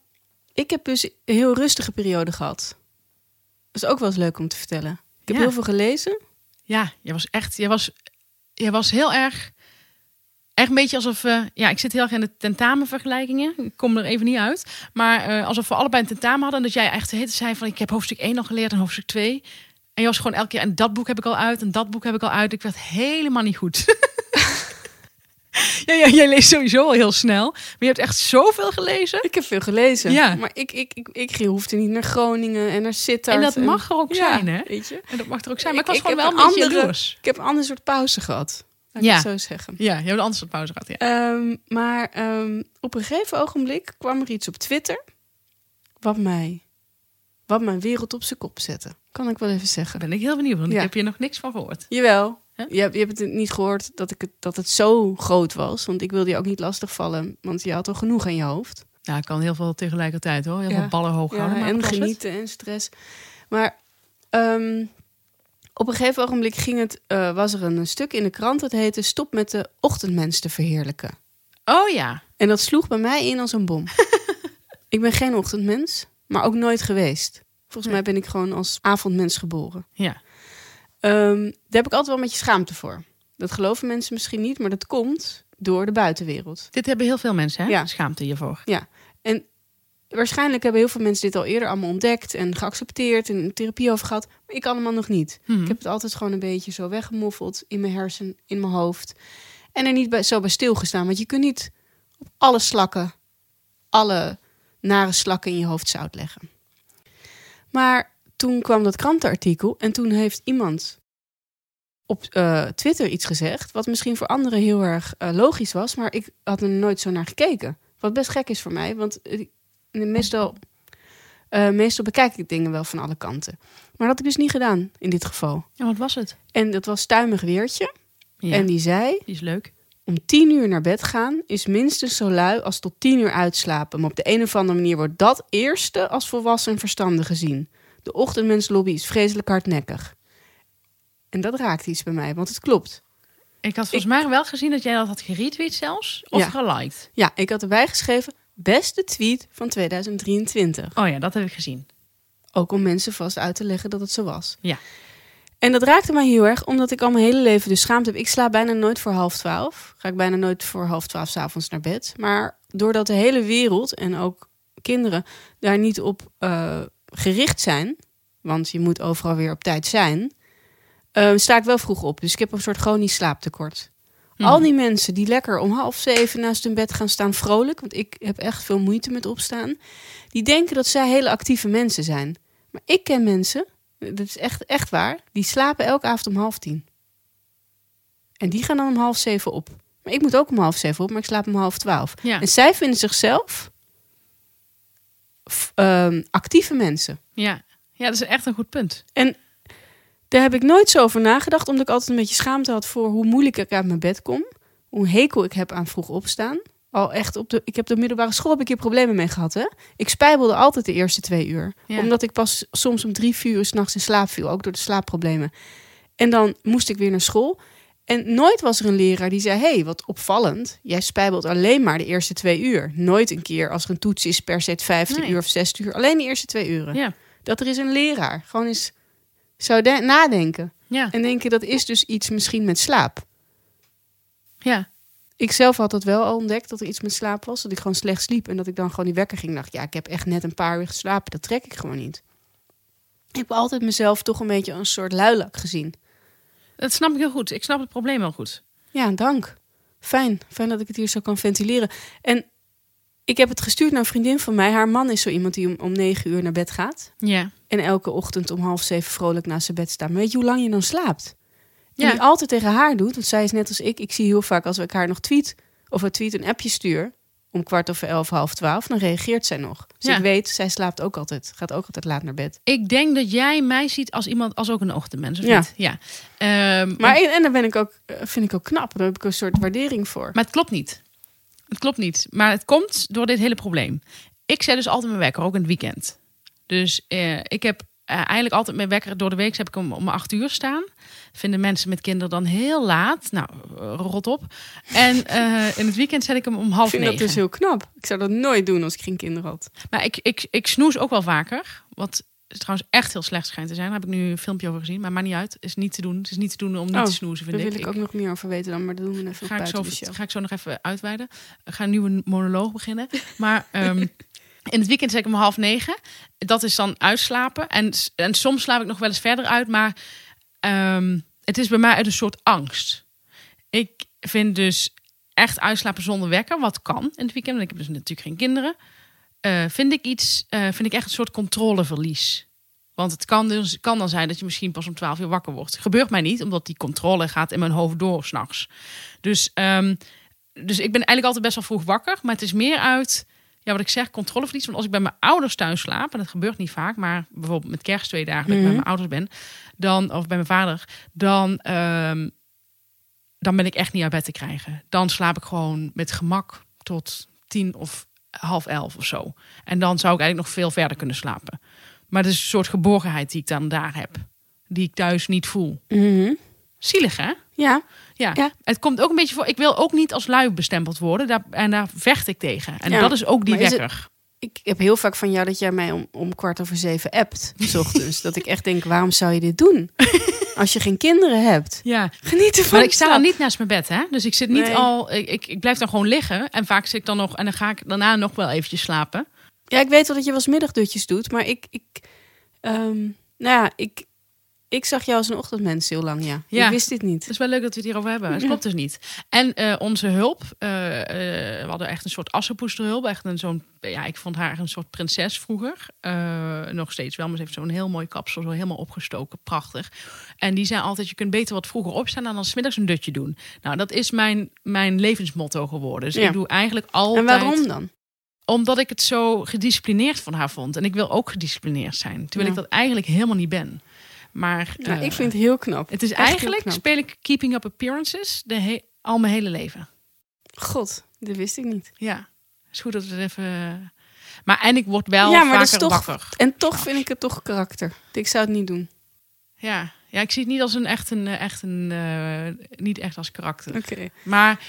ik heb dus een heel rustige periode gehad. Dat is ook wel eens leuk om te vertellen. Ik heb Ja. heel veel gelezen. Ja, je was echt, je was, je was heel erg, echt een beetje alsof, eh, ja, ik zit heel erg in de tentamenvergelijkingen. Ik kom er even niet uit. Maar eh, alsof we allebei een tentamen hadden. En dat jij echt tijd zei van, ik heb hoofdstuk 1 al geleerd en hoofdstuk 2. En je was gewoon elke keer, en dat boek heb ik al uit en dat boek heb ik al uit. Ik werd helemaal niet goed. (laughs) ja, ja, jij leest sowieso al heel snel. Maar je hebt echt zoveel gelezen. Ik heb veel gelezen. Ja. Maar ik, ik, ik, ik hoefde niet naar Groningen en naar Sittard. En dat mag er ook Ja, zijn, hè? Weet je? En dat mag er ook zijn. Maar ik, Ik- was ik gewoon wel een beetje andere-. Ik heb een ander soort pauze gehad. Laat ik Ja. het zo zeggen. Ja, je hebt een andere soort pauze gehad, ja. Ehm, maar ehm, op een gegeven ogenblik kwam er iets op Twitter... wat mij, wat mijn wereld op zijn kop zette. Kan ik wel even zeggen. Daar ben ik heel benieuwd, want Ja. ik heb hier nog niks van gehoord. Jawel. Huh? Je, hebt, je hebt het niet gehoord dat, ik het, dat het zo groot was. Want ik wilde je ook niet lastigvallen. Want je had al genoeg aan je hoofd. Ja, ik kan heel veel tegelijkertijd hoor. Heel Ja. veel ballen hoog Ja, houden. maar en het? genieten en stress. Maar ehm, op een gegeven ogenblik ging het, eh, was er een stuk in de krant. Dat heette Stop met de ochtendmens te verheerlijken. Oh ja. En dat sloeg bij mij in als een bom. (laughs) ik ben geen ochtendmens, maar ook nooit geweest. Volgens mij ben ik gewoon als avondmens geboren. Ja. Ehm, daar heb ik altijd wel een beetje schaamte voor. Dat geloven mensen misschien niet, maar dat komt door de buitenwereld. Dit hebben heel veel mensen, hè? Ja. Schaamte hiervoor. En waarschijnlijk hebben heel veel mensen dit al eerder allemaal ontdekt en geaccepteerd en therapie over gehad. Maar ik allemaal nog niet. Hm. Ik heb het altijd gewoon een beetje zo weggemoffeld in mijn hersen, in mijn hoofd. En er niet bij, zo bij stilgestaan. Want je kunt niet op alle slakken, alle nare slakken in je hoofd zout leggen. Maar toen kwam dat krantenartikel en toen heeft iemand op eh, Twitter iets gezegd. Wat misschien voor anderen heel erg eh, logisch was, maar ik had er nooit zo naar gekeken. Wat best gek is voor mij, want eh, meestal, meestal bekijk ik dingen wel van alle kanten. Maar dat had ik dus niet gedaan in dit geval. Ja, wat was het? En dat was Tuimig Weertje. Ja, En die zei, die is leuk. Om tien uur naar bed gaan is minstens zo lui als tot tien uur uitslapen. Maar op de een of andere manier wordt dat eerste als volwassen en verstandig gezien. De ochtendmenslobby is vreselijk hardnekkig. En dat raakt iets bij mij, want het klopt. Ik had volgens mij wel gezien dat jij dat had geretweet zelfs. Of Ja. geliked. Ja, ik had erbij geschreven, beste tweet van 2023. Oh ja, dat heb ik gezien. Ook om mensen vast uit te leggen dat het zo was. Ja. En dat raakte mij heel erg, omdat ik al mijn hele leven dus schaamte heb. Ik slaap bijna nooit voor half twaalf. Ga ik bijna nooit voor half twaalf 's avonds naar bed. Maar doordat de hele wereld en ook kinderen daar niet op eh, gericht zijn, want je moet overal weer op tijd zijn, eh, sta ik wel vroeg op. Dus ik heb een soort chronisch slaaptekort. Mhm. Al die mensen die lekker om half zeven naast hun bed gaan staan vrolijk, want ik heb echt veel moeite met opstaan, die denken dat zij hele actieve mensen zijn. Maar ik ken mensen, dat is echt, echt waar, die slapen elke avond om half tien. En die gaan dan om half zeven op. Maar ik moet ook om half zeven op, maar ik slaap om half twaalf. Ja. En zij vinden zichzelf ehm, actieve mensen. Ja. ja, dat is echt een goed punt. En daar heb ik nooit zo over nagedacht, omdat ik altijd een beetje schaamte had voor hoe moeilijk ik uit mijn bed kom. Hoe hekel ik heb aan vroeg opstaan. Al echt op de, ik heb de middelbare school heb ik hier problemen mee gehad. Hè? Ik spijbelde altijd de eerste twee uur. Ja. Omdat ik pas soms om drie, vier uur s'nachts in slaap viel. Ook door de slaapproblemen. En dan moest ik weer naar school. En nooit was er een leraar die zei: hey, wat opvallend. Jij spijbelt alleen maar de eerste twee uur. Nooit een keer als er een toets is per set 15 Nee. uur of 60 uur. Alleen de eerste twee uren. Ja. Dat er is een leraar. Gewoon eens zou de- nadenken. Ja. En denken dat is dus iets misschien met slaap. Ja. Ik zelf had het wel al ontdekt dat er iets met slaap was. Dat ik gewoon slecht sliep. En dat ik dan gewoon die wekker ging. dacht, ja, ik heb echt net een paar uur geslapen. Dat trek ik gewoon niet. Ik heb altijd mezelf toch een beetje een soort luilak gezien. Dat snap ik heel goed. Ik snap het probleem heel goed. Ja, dank. Fijn. Fijn dat ik het hier zo kan ventileren. En ik heb het gestuurd naar een vriendin van mij. Haar man is zo iemand die om, om negen uur naar bed gaat. Ja. En elke ochtend om half zeven vrolijk naast zijn bed staat. Maar weet je hoe lang je dan slaapt? Ja. die altijd tegen haar doet. Want zij is net als ik. Ik zie heel vaak als ik haar nog tweet. Of een tweet een appje stuur. Om kwart over elf, half twaalf. Dan reageert zij nog. Dus Ja. ik weet, zij slaapt ook altijd. Gaat ook altijd laat naar bed. Ik denk dat jij mij ziet als iemand, als ook een ochtendmens, of Ja. niet? Ja. Ehm, Maar en, en daar ben ik ook, eh, vind ik ook knap. Daar heb ik een soort waardering voor. Maar het klopt niet. Het klopt niet. Maar het komt door dit hele probleem. Ik zet dus altijd mijn wekker, ook in het weekend. Dus eh, ik heb eh, eigenlijk altijd mijn wekker door de week heb ik hem om acht uur staan. Vinden mensen met kinderen dan heel laat. Nou, eh, rot op. En eh, (laughs) in het weekend zet ik hem om half Ik vind negen. dat dus heel knap. Ik zou dat nooit doen als ik geen kinderen had. Maar ik, ik, ik snoes ook wel vaker. Wat trouwens echt heel slecht schijnt te zijn. Daar heb ik nu een filmpje over gezien. Maar maakt niet uit. Is niet te doen. Het is niet te doen om niet Oh, te snoezen, vind Daar ik. wil ik ook nog meer over weten dan, maar dat doen we even ga ik, zo, de show. ga ik zo nog even uitweiden. Ik ga een nieuwe monoloog beginnen. Maar ehm, (laughs) in het weekend zet ik om half negen. Dat is dan uitslapen. En, en soms slaap ik nog wel eens verder uit. Maar ehm, het is bij mij uit een soort angst. Ik vind dus echt uitslapen zonder wekker, wat kan in het weekend. Ik heb dus natuurlijk geen kinderen. eh, vind ik iets, eh, vind ik echt een soort controleverlies. Want het kan, dus, kan dan zijn dat je misschien pas om 12 uur wakker wordt. Gebeurt mij niet, omdat die controle gaat in mijn hoofd door s'nachts. Dus, ehm, dus ik ben eigenlijk altijd best wel vroeg wakker. Maar het is meer uit, ja, wat ik zeg, controleverlies. Want als ik bij mijn ouders thuis slaap, en dat gebeurt niet vaak, maar bijvoorbeeld met kerst twee dagen dat ik bij Mhm. mijn ouders ben, dan, of bij mijn vader, dan, ehm, dan ben ik echt niet uit bed te krijgen. Dan slaap ik gewoon met gemak tot tien of half elf of zo. En dan zou ik eigenlijk nog veel verder kunnen slapen. Maar het is een soort geborgenheid die ik dan daar heb. Die ik thuis niet voel. Mhm. Zielig, hè? Ja, Ja. Ja. Het komt ook een beetje voor. Ik wil ook niet als lui bestempeld worden. Daar, en daar vecht ik tegen. En Ja, dat is ook die maar is het- wekker. ik heb heel vaak van jou dat jij mij om, om kwart over zeven appt, s (laughs) ochtends. dat ik echt denk, waarom zou je dit doen? (laughs) Als je geen kinderen hebt. Ja. Geniet ervan. Maar ik sta dan niet naast mijn bed, hè? Dus ik zit niet Nee. al. Ik, ik, ik blijf dan gewoon liggen. En vaak zit ik dan nog. En dan ga ik daarna nog wel eventjes slapen. Ja, ik weet wel dat je wel eens middagdutjes doet, maar ik... ik ehm, nou ja, ik, ik zag jou als een ochtendmens heel lang, ja. Ja. Ik wist dit niet. Het is wel leuk dat we het hierover hebben. Het klopt dus niet. En eh, onze hulp. eh, eh, we hadden echt een soort assenpoesterhulp. Echt een zo'n. Ja, ik vond haar een soort prinses vroeger. Nog steeds wel. Maar ze heeft zo'n heel mooi kapsel. Zo helemaal opgestoken. Prachtig. En die zei altijd: je kunt beter wat vroeger opstaan. En dan smiddags een dutje doen. Nou, dat is mijn, mijn levensmotto geworden. Dus Ja. ik doe eigenlijk altijd. En waarom dan? Omdat ik het zo gedisciplineerd van haar vond. En ik wil ook gedisciplineerd zijn. Terwijl Ja. ik dat eigenlijk helemaal niet ben. Maar Nou, eh, ik vind het heel knap. het is Echt eigenlijk, knap. speel ik Keeping Up Appearances de he- al mijn hele leven. God, dat wist ik niet. Ja, is goed dat we het even... Maar en ik word wel Ja, maar dat vaker is toch- wakker. En toch vind ik het toch karakter. Ik zou het niet doen. Ja. ja, ik zie het niet als een echt een... Echt een eh, niet echt als karakter. Oké. Maar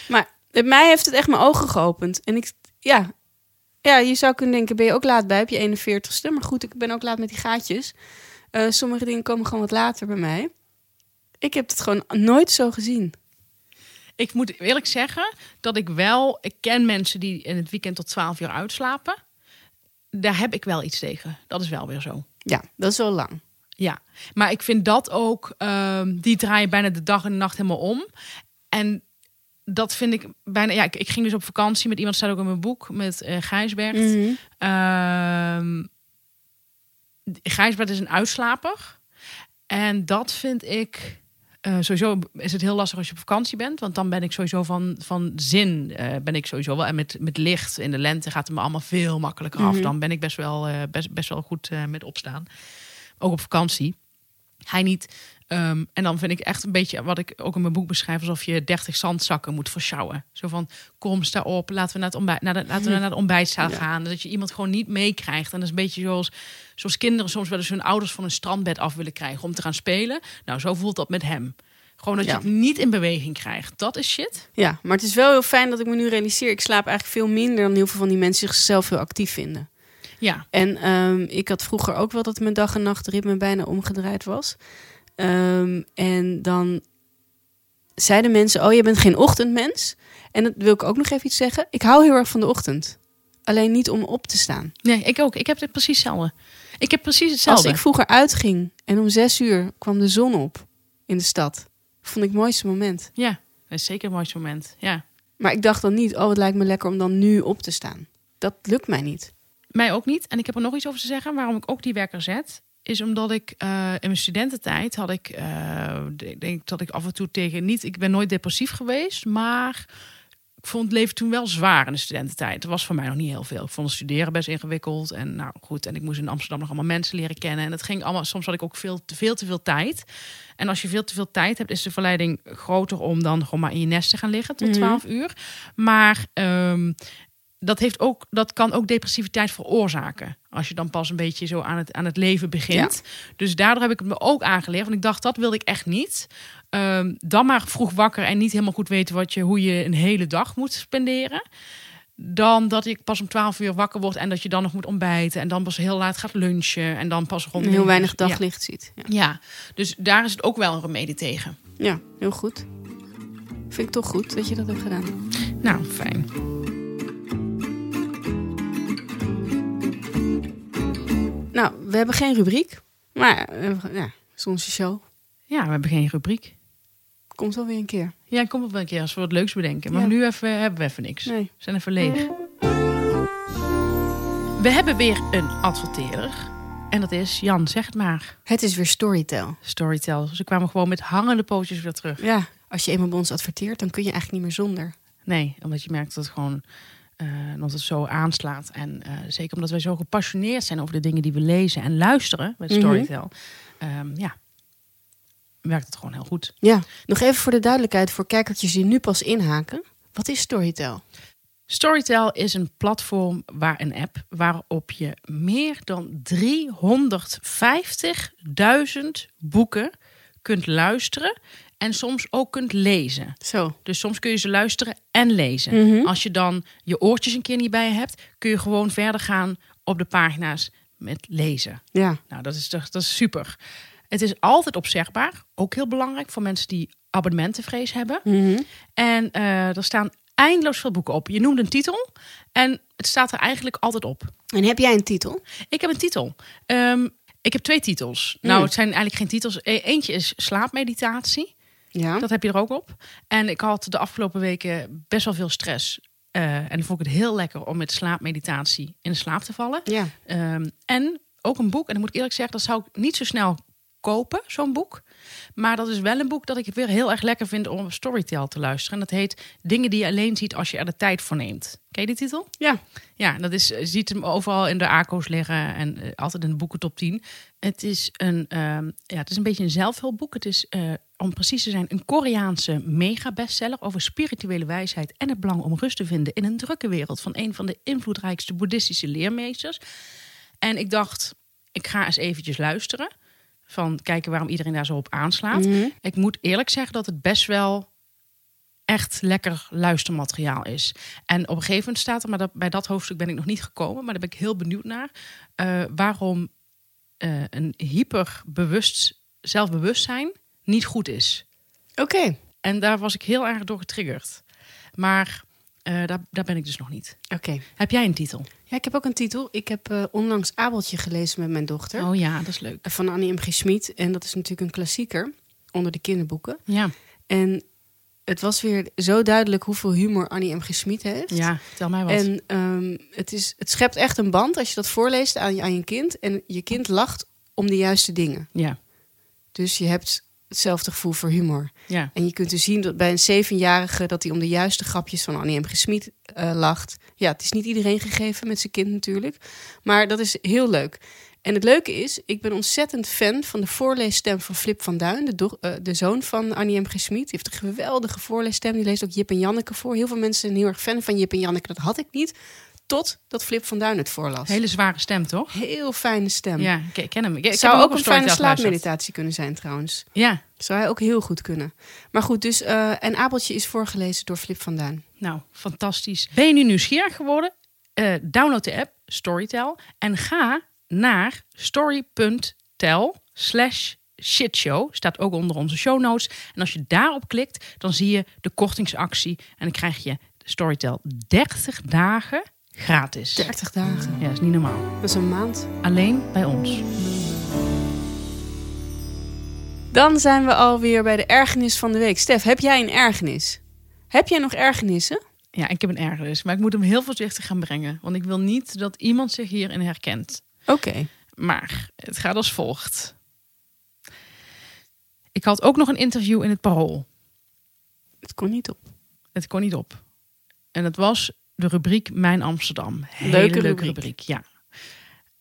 Bij mij heeft het echt mijn ogen geopend. En ik, ja. ja, je zou kunnen denken, ben je ook laat bij? Heb je 41ste? Maar goed, ik ben ook laat met die gaatjes. Eh, sommige dingen komen gewoon wat later bij mij. Ik heb het gewoon nooit zo gezien. ik moet eerlijk zeggen dat ik wel... Ik ken mensen die in het weekend tot 12 uur uitslapen. Daar heb ik wel iets tegen. Dat is wel weer zo. Ja, dat is wel lang. Ja, maar ik vind dat ook, ehm, die draaien bijna de dag en de nacht helemaal om. En dat vind ik bijna, ja, ik, ik ging dus op vakantie met iemand, staat ook in mijn boek, met eh Gijsbert. Mhm. Ehm, Gijsbert is een uitslaper. En dat vind ik. eh, sowieso is het heel lastig als je op vakantie bent. Want dan ben ik sowieso van, van zin. eh, ben ik sowieso wel. En met, met licht in de lente gaat het me allemaal veel makkelijker af. Mhm. Dan ben ik best wel, eh, best, best wel goed met opstaan. Ook op vakantie. Hij niet. Ehm, en dan vind ik echt een beetje wat ik ook in mijn boek beschrijf, alsof je 30 zandzakken moet versjouwen. Zo van kom, sta op, laten we naar het ontbijt, naar de, laten we (laughs) naar de ontbijtzaal Ja. gaan. Dat je iemand gewoon niet meekrijgt. En dat is een beetje zoals, zoals kinderen soms wel eens hun ouders van een strandbed af willen krijgen om te gaan spelen. Nou, zo voelt dat met hem. Gewoon dat Ja. je het niet in beweging krijgt. Dat is shit. Ja, maar het is wel heel fijn dat ik me nu realiseer. Ik slaap eigenlijk veel minder dan heel veel van die mensen zichzelf heel actief vinden. Ja, En ehm, ik had vroeger ook wel dat mijn dag en nachtritme bijna omgedraaid was. Ehm, en dan zeiden mensen, oh, je bent geen ochtendmens. En dat wil ik ook nog even iets zeggen. Ik hou heel erg van de ochtend. Alleen niet om op te staan. nee, ik ook. Ik heb het precies hetzelfde. Ik heb precies Als hetzelfde. ik vroeger uitging en om zes uur kwam de zon op in de stad. Vond ik het mooiste moment. Ja, dat is zeker een mooi moment. Ja. Maar ik dacht dan niet, oh, het lijkt me lekker om dan nu op te staan. Dat lukt mij niet. Mij ook niet. En ik heb er nog iets over te zeggen waarom ik ook die wekker zet. Is omdat ik eh, in mijn studententijd had ik, ik denk dat ik af en toe tegen niet, ik ben nooit depressief geweest, maar ik vond het leven toen wel zwaar in de studententijd. Er was voor mij nog niet heel veel. Ik vond het studeren best ingewikkeld en nou goed. En ik moest in Amsterdam nog allemaal mensen leren kennen. En het ging allemaal. Soms had ik ook veel te veel te veel tijd. En als je veel te veel tijd hebt, is de verleiding groter om dan gewoon maar in je nest te gaan liggen tot Mhm. 12 uur. Maar ehm, dat, heeft ook, dat kan ook depressiviteit veroorzaken. Als je dan pas een beetje zo aan het, aan het leven begint. Dus daardoor heb ik het me ook aangeleerd. Want ik dacht, dat wilde ik echt niet. Ehm, dan maar vroeg wakker en niet helemaal goed weten wat je, hoe je een hele dag moet spenderen. Dan dat ik pas om 12 uur wakker word en dat je dan nog moet ontbijten. En dan pas heel laat gaat lunchen. En dan pas rond. En heel weinig ja. daglicht ziet. Ja. Ja, dus daar is het ook wel een remedie tegen. ja, heel goed. Vind ik toch goed dat je dat hebt gedaan. Nou, fijn. Nou, we hebben geen rubriek. Maar eh, ja, is onze show. Ja, we hebben geen rubriek. Komt wel weer een keer. Ja, kom op wel een keer als we wat leuks bedenken. Maar Ja. nu even, hebben we even niks. Nee. We zijn even leeg. We hebben weer een adverteerder. En dat is, Jan, zeg het maar, Het is weer Storytel. Storytel. Ze kwamen gewoon met hangende pootjes weer terug. Ja, als je eenmaal bij ons adverteert, dan kun je eigenlijk niet meer zonder. Nee, omdat je merkt dat het gewoon eh, dat het zo aanslaat. En eh, zeker omdat wij zo gepassioneerd zijn over de dingen die we lezen en luisteren met Mhm. Storytel. ehm, ja, werkt het gewoon heel goed. Ja, nog even voor de duidelijkheid voor kijkertjes die nu pas inhaken. Wat is Storytel? Storytel is een platform waar een app waarop je meer dan 350.000 boeken kunt luisteren en soms ook kunt lezen. Zo. Dus soms kun je ze luisteren en lezen. Mhm. Als je dan je oortjes een keer niet bij je hebt, kun je gewoon verder gaan op de pagina's met lezen. Ja. Nou, dat is, dat is super. Het is altijd opzegbaar. Ook heel belangrijk voor mensen die abonnementenvrees hebben. Mhm. En eh, er staan eindeloos veel boeken op. Je noemt een titel en het staat er eigenlijk altijd op. En heb jij een titel? Ik heb een titel. Ehm, ik heb twee titels. Nou, het zijn eigenlijk geen titels. E- Eentje is slaapmeditatie. Ja. Dat heb je er ook op. En ik had de afgelopen weken best wel veel stress. Eh, en dan vond ik het heel lekker om met slaapmeditatie in de slaap te vallen. Ja. Ehm, en ook een boek, en dan moet ik eerlijk zeggen, dat zou ik niet zo snel kopen, zo'n boek. Maar dat is wel een boek dat ik weer heel erg lekker vind om op Storytel te luisteren. En dat heet Dingen die je alleen ziet als je er de tijd voor neemt. Ken je die titel? Ja. Ja, dat is, je ziet hem overal in de ACO's liggen en eh, altijd in de boeken top 10. Het is een, ehm, ja, het is een beetje een zelfhulpboek. Het is, eh, om precies te zijn, een Koreaanse mega-bestseller over spirituele wijsheid en het belang om rust te vinden in een drukke wereld van een van de invloedrijkste boeddhistische leermeesters. En ik dacht, ik ga eens eventjes luisteren. Van kijken waarom iedereen daar zo op aanslaat. Mhm. Ik moet eerlijk zeggen dat het best wel echt lekker luistermateriaal is. En op een gegeven moment staat er, maar dat, bij dat hoofdstuk ben ik nog niet gekomen, maar daar ben ik heel benieuwd naar. eh, waarom eh, een hyperbewust zelfbewustzijn niet goed is. Oké. En daar was ik heel erg door getriggerd. Maar eh, daar, daar ben ik dus nog niet. Oké. Heb jij een titel? Ja, ik heb ook een titel. Ik heb eh, onlangs Abeltje gelezen met mijn dochter. Oh ja, dat is leuk. Van Annie M. G. Schmid. En dat is natuurlijk een klassieker onder de kinderboeken. Ja, En het was weer zo duidelijk hoeveel humor Annie M. G. Schmid heeft. ja tel mij wat. En ehm, het, is, het schept echt een band als je dat voorleest aan je, aan je kind. En je kind lacht om de juiste dingen. ja, Dus je hebt hetzelfde gevoel voor humor. ja, En je kunt dus zien dat bij een zevenjarige dat hij om de juiste grapjes van Annie M. G. Schmid eh, lacht. Ja, het is niet iedereen gegeven met zijn kind natuurlijk. Maar dat is heel leuk. En het leuke is, ik ben ontzettend fan van de voorleesstem van Flip van Duin, de, do- eh, de zoon van Annie M. G. Schmid. Die heeft een geweldige voorleesstem. Die leest ook Jip en Janneke voor. Heel veel mensen zijn heel erg fan van Jip en Janneke. Dat had ik niet, tot dat Flip van Duin het voorlas. hele zware stem, toch? Heel fijne stem. Ja, ik ken hem. Ik, Zou ook een fijne slaapmeditatie kunnen zijn trouwens. Ja, Zou hij ook heel goed kunnen. Maar goed, dus eh en Abeltje is voorgelezen door Flip van Duin. nou, fantastisch. Ben je nu nieuwsgierig geworden? Eh, download de app Storytel en ga naar story.tel slash shitshow. Staat ook onder onze show notes. En als je daarop klikt, dan zie je de kortingsactie. En dan krijg je Storytel 30 dagen gratis. 30 dagen. Ja, dat is niet normaal. Dat is een maand. Alleen bij ons. Dan zijn we alweer bij de ergernis van de week. Stef, heb jij een ergernis? Heb jij nog ergernissen? Ja, ik heb een ergernis, maar ik moet hem heel voorzichtig gaan brengen. Want ik wil niet dat iemand zich hierin herkent. Oké. Maar het gaat als volgt. Ik had ook nog een interview in het Parool. Het kon niet op. Het kon niet op. En dat was de rubriek Mijn Amsterdam. Hele Leuke leuke rubriek. rubriek. ja.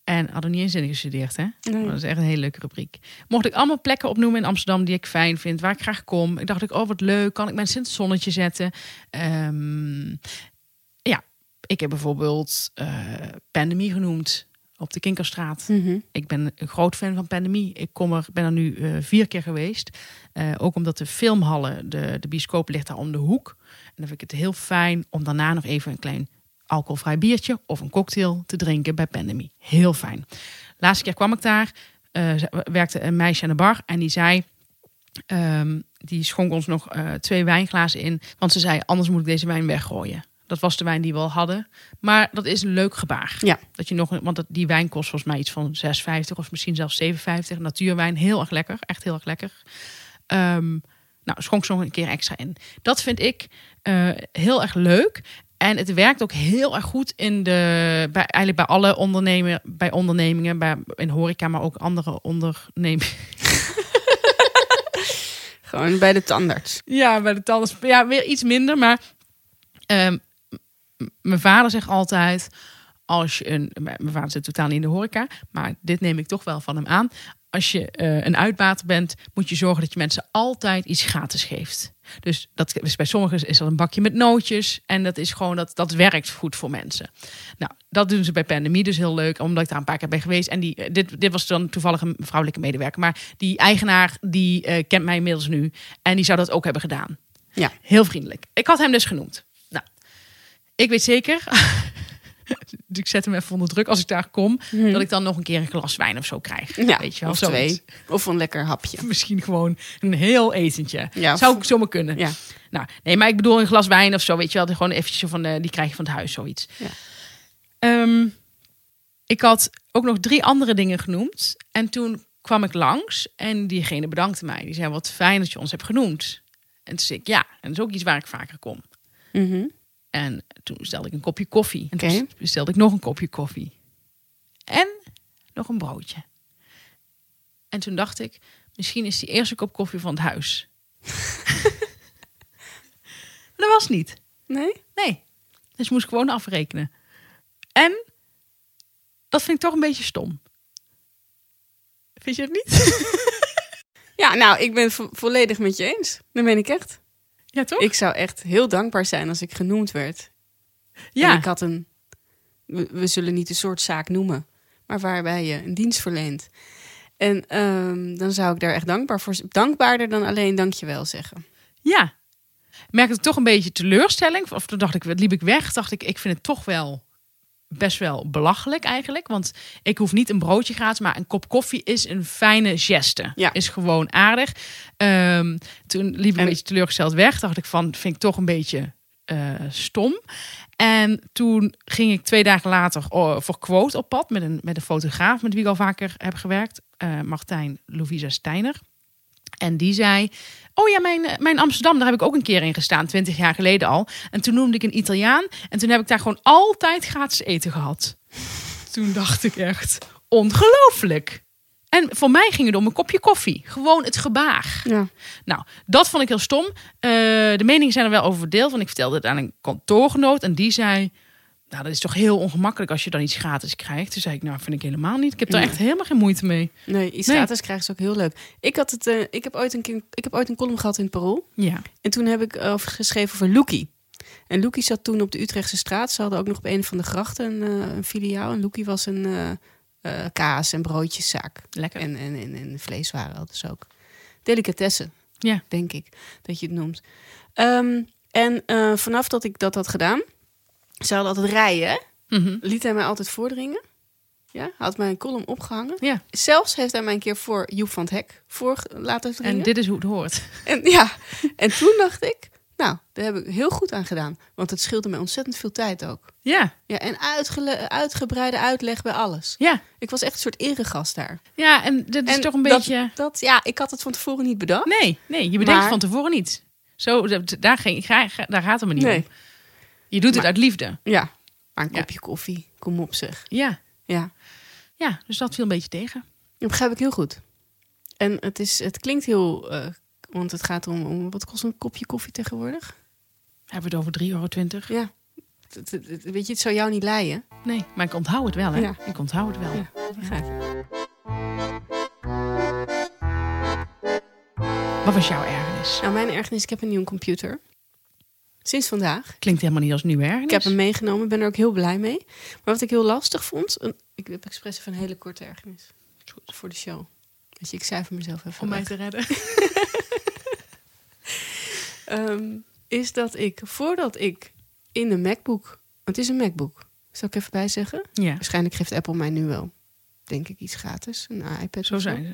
En hadden niet eens in gestudeerd, hè? Nee. Dat is echt een hele leuke rubriek. Mocht ik allemaal plekken opnoemen in Amsterdam die ik fijn vind, waar ik graag kom. Ik dacht ik, oh wat leuk, kan ik mensen in het zonnetje zetten. Ehm, ja, Ik heb bijvoorbeeld eh, Pandemie genoemd op de Kinkerstraat. Mhm. Ik ben een groot fan van Pandemie. Ik kom er, ben er nu eh, vier keer geweest. Eh, ook omdat de filmhallen, de, de bioscoop ligt daar om de hoek. En dan vind ik het heel fijn om daarna nog even een klein alcoholvrij biertje of een cocktail te drinken bij Pandemie. Heel fijn. Laatste keer kwam ik daar, ze- werkte een meisje aan de bar en die zei, ehm, die schonk ons nog twee wijnglazen in, want ze zei anders moet ik deze wijn weggooien. Dat was de wijn die we al hadden, maar dat is een leuk gebaar. Ja. Dat je nog, want dat, die wijn kost volgens mij iets van 6,50 of misschien zelfs 7,50. Natuurwijn, heel erg lekker, echt heel erg lekker. Ehm, nou, schonk ze nog een keer extra in. Dat vind ik eh, heel erg leuk. En het werkt ook heel erg goed in de, bij, eigenlijk bij alle ondernemen, bij ondernemingen, bij, in horeca, maar ook andere ondernemingen. (laughs) Gewoon bij de tandarts. Ja, bij de tandarts. Ja, weer iets minder. Maar ehm, mijn vader zegt altijd: als je een. Mijn vader zit totaal niet in de horeca, maar dit neem ik toch wel van hem aan. Als je eh, een uitbater bent, moet je zorgen dat je mensen altijd iets gratis geeft. Dus dat is bij sommigen is dat een bakje met nootjes. En dat is gewoon dat dat werkt goed voor mensen. Nou, dat doen ze bij pandemie dus heel leuk, omdat ik daar een paar keer ben geweest. En die, eh, dit, dit was dan toevallig een vrouwelijke medewerker. Maar die eigenaar, die eh, kent mij inmiddels nu. En die zou dat ook hebben gedaan. Ja. Heel vriendelijk. Ik had hem dus genoemd. Ik weet zeker. (laughs) dus ik zet hem even onder druk als ik daar kom. Dat ik dan nog een keer een glas wijn of zo krijg. Ja, weet je wel, of zoiets. twee. Of een lekker hapje. (laughs) Misschien gewoon een heel etentje. Ja, Zou ik zomaar kunnen. Ja. Nou, nee, maar ik bedoel een glas wijn of zo, weet je wel. Gewoon eventjes van, eh, die krijg je van het huis, zoiets. Ja. Ehm, ik had ook nog drie andere dingen genoemd. En toen kwam ik langs en diegene bedankte mij. Die zei, wat fijn dat je ons hebt genoemd. En toen zei ik, ja, en dat is ook iets waar ik vaker kom. Mhm. En toen stelde ik een kopje koffie. En toen bestelde ik nog een kopje koffie. En nog een broodje. En toen dacht ik, misschien is die eerste kop koffie van het huis. (laughs) dat was niet. Nee? Nee. Dus ik moest gewoon afrekenen. En dat vind ik toch een beetje stom. Vind je het niet? (laughs) Ja, nou, ik ben het vo- volledig met je eens. Dat meen ik echt. ja, toch? Ik zou echt heel dankbaar zijn als ik genoemd werd. Ja. En ik had een... We, we zullen niet een soort zaak noemen. Maar waarbij je een dienst verleent. En ehm, dan zou ik daar echt dankbaar voor... Dankbaarder dan alleen dankjewel zeggen. Ja. Ik merkte toch een beetje teleurstelling. Of toen dacht ik, liep ik weg. Dacht ik, ik vind het toch wel best wel belachelijk eigenlijk. Want ik hoef niet een broodje gratis, maar een kop koffie is een fijne geste. Ja. Is gewoon aardig. Ehm, toen liep ik En- een beetje teleurgesteld weg. Dacht ik van, vind ik toch een beetje eh, stom. En toen ging ik twee dagen later oh, voor Quote op pad met een, met een fotograaf met wie ik al vaker heb gewerkt. eh, Martijn Louisa Steiner. En die zei: Oh ja, mijn, eh, mijn Amsterdam, daar heb ik ook een keer in gestaan, twintig jaar geleden al. En toen noemde ik een Italiaan. En toen heb ik daar gewoon altijd gratis eten gehad. Toen dacht ik echt: ongelooflijk. En voor mij ging het om een kopje koffie. Gewoon het gebaar. Ja. Nou, dat vond ik heel stom. Eh, de meningen zijn er wel over verdeeld. Want ik vertelde het aan een kantoorgenoot. En die zei... Nou, dat is toch heel ongemakkelijk als je dan iets gratis krijgt. Toen zei ik, nou, vind ik helemaal niet. Ik heb daar Nee. echt helemaal geen moeite mee. Nee, iets Nee. gratis krijgen is ook heel leuk. Ik, had het, eh, ik, heb ooit een keer, ik heb ooit een column gehad in het Parool. Ja. En toen heb ik geschreven over Loekie. En Loekie zat toen op de Utrechtse straat. Ze hadden ook nog op een van de grachten een, eh, een filiaal. En Loekie was een eh, kaas- en broodjeszaak. Lekker. En, en, en, en vleeswaren hadden ze ook. Delicatessen, Ja. denk ik, dat je het noemt. Ehm, en eh, vanaf dat ik dat had gedaan... Ze hadden altijd rijden? Mhm. liet hij mij altijd voordringen. Ja, had mij een column opgehangen. Ja. Zelfs heeft hij mij een keer voor Joep van het Hek voor laten dringen. En dit is hoe het hoort. En, ja, en toen dacht ik, nou, daar heb ik heel goed aan gedaan. Want het scheelde mij ontzettend veel tijd ook. Ja. Ja, en uitgebreide uitleg bij alles. Ja. Ik was echt een soort eregast daar. Ja, en dit is en toch een dat- beetje... Dat, ja, ik had het van tevoren niet bedacht. Nee, nee, je bedenkt Maar- van tevoren niet. Zo, dat- daar, ging, daar gaat het me niet Nee. om. Je doet het uit liefde. Ja, maar een Ja. kopje koffie, kom op zeg. Ja. Ja, Ja, dus dat viel een beetje tegen. dat begrijp ik heel goed. En het, is, het klinkt heel, eh, want het gaat om, om, wat kost een kopje koffie tegenwoordig? Hebben we het over 3,20 euro? Ja, Het- het- het- weet je, het zou jou niet leiden. Nee, maar ik onthoud het wel, hè? Ja. Ik onthoud het wel. Ja. Wat was jouw ergernis? Nou, mijn ergernis, ik heb een nieuwe computer. Sinds vandaag. Klinkt helemaal niet als nieuw ergernis. Ik heb hem meegenomen, ben er ook heel blij mee. Maar wat ik heel lastig vond, een, ik heb expres even een hele korte ergernis voor de show. Dus ik cijfer mezelf even om mij te redden. (laughs) Ehm, is dat ik, voordat ik in de MacBook, het is een MacBook, zal ik even bij zeggen? Ja, Waarschijnlijk geeft Apple mij nu wel, denk ik, iets gratis, een iPad zo zijn ze.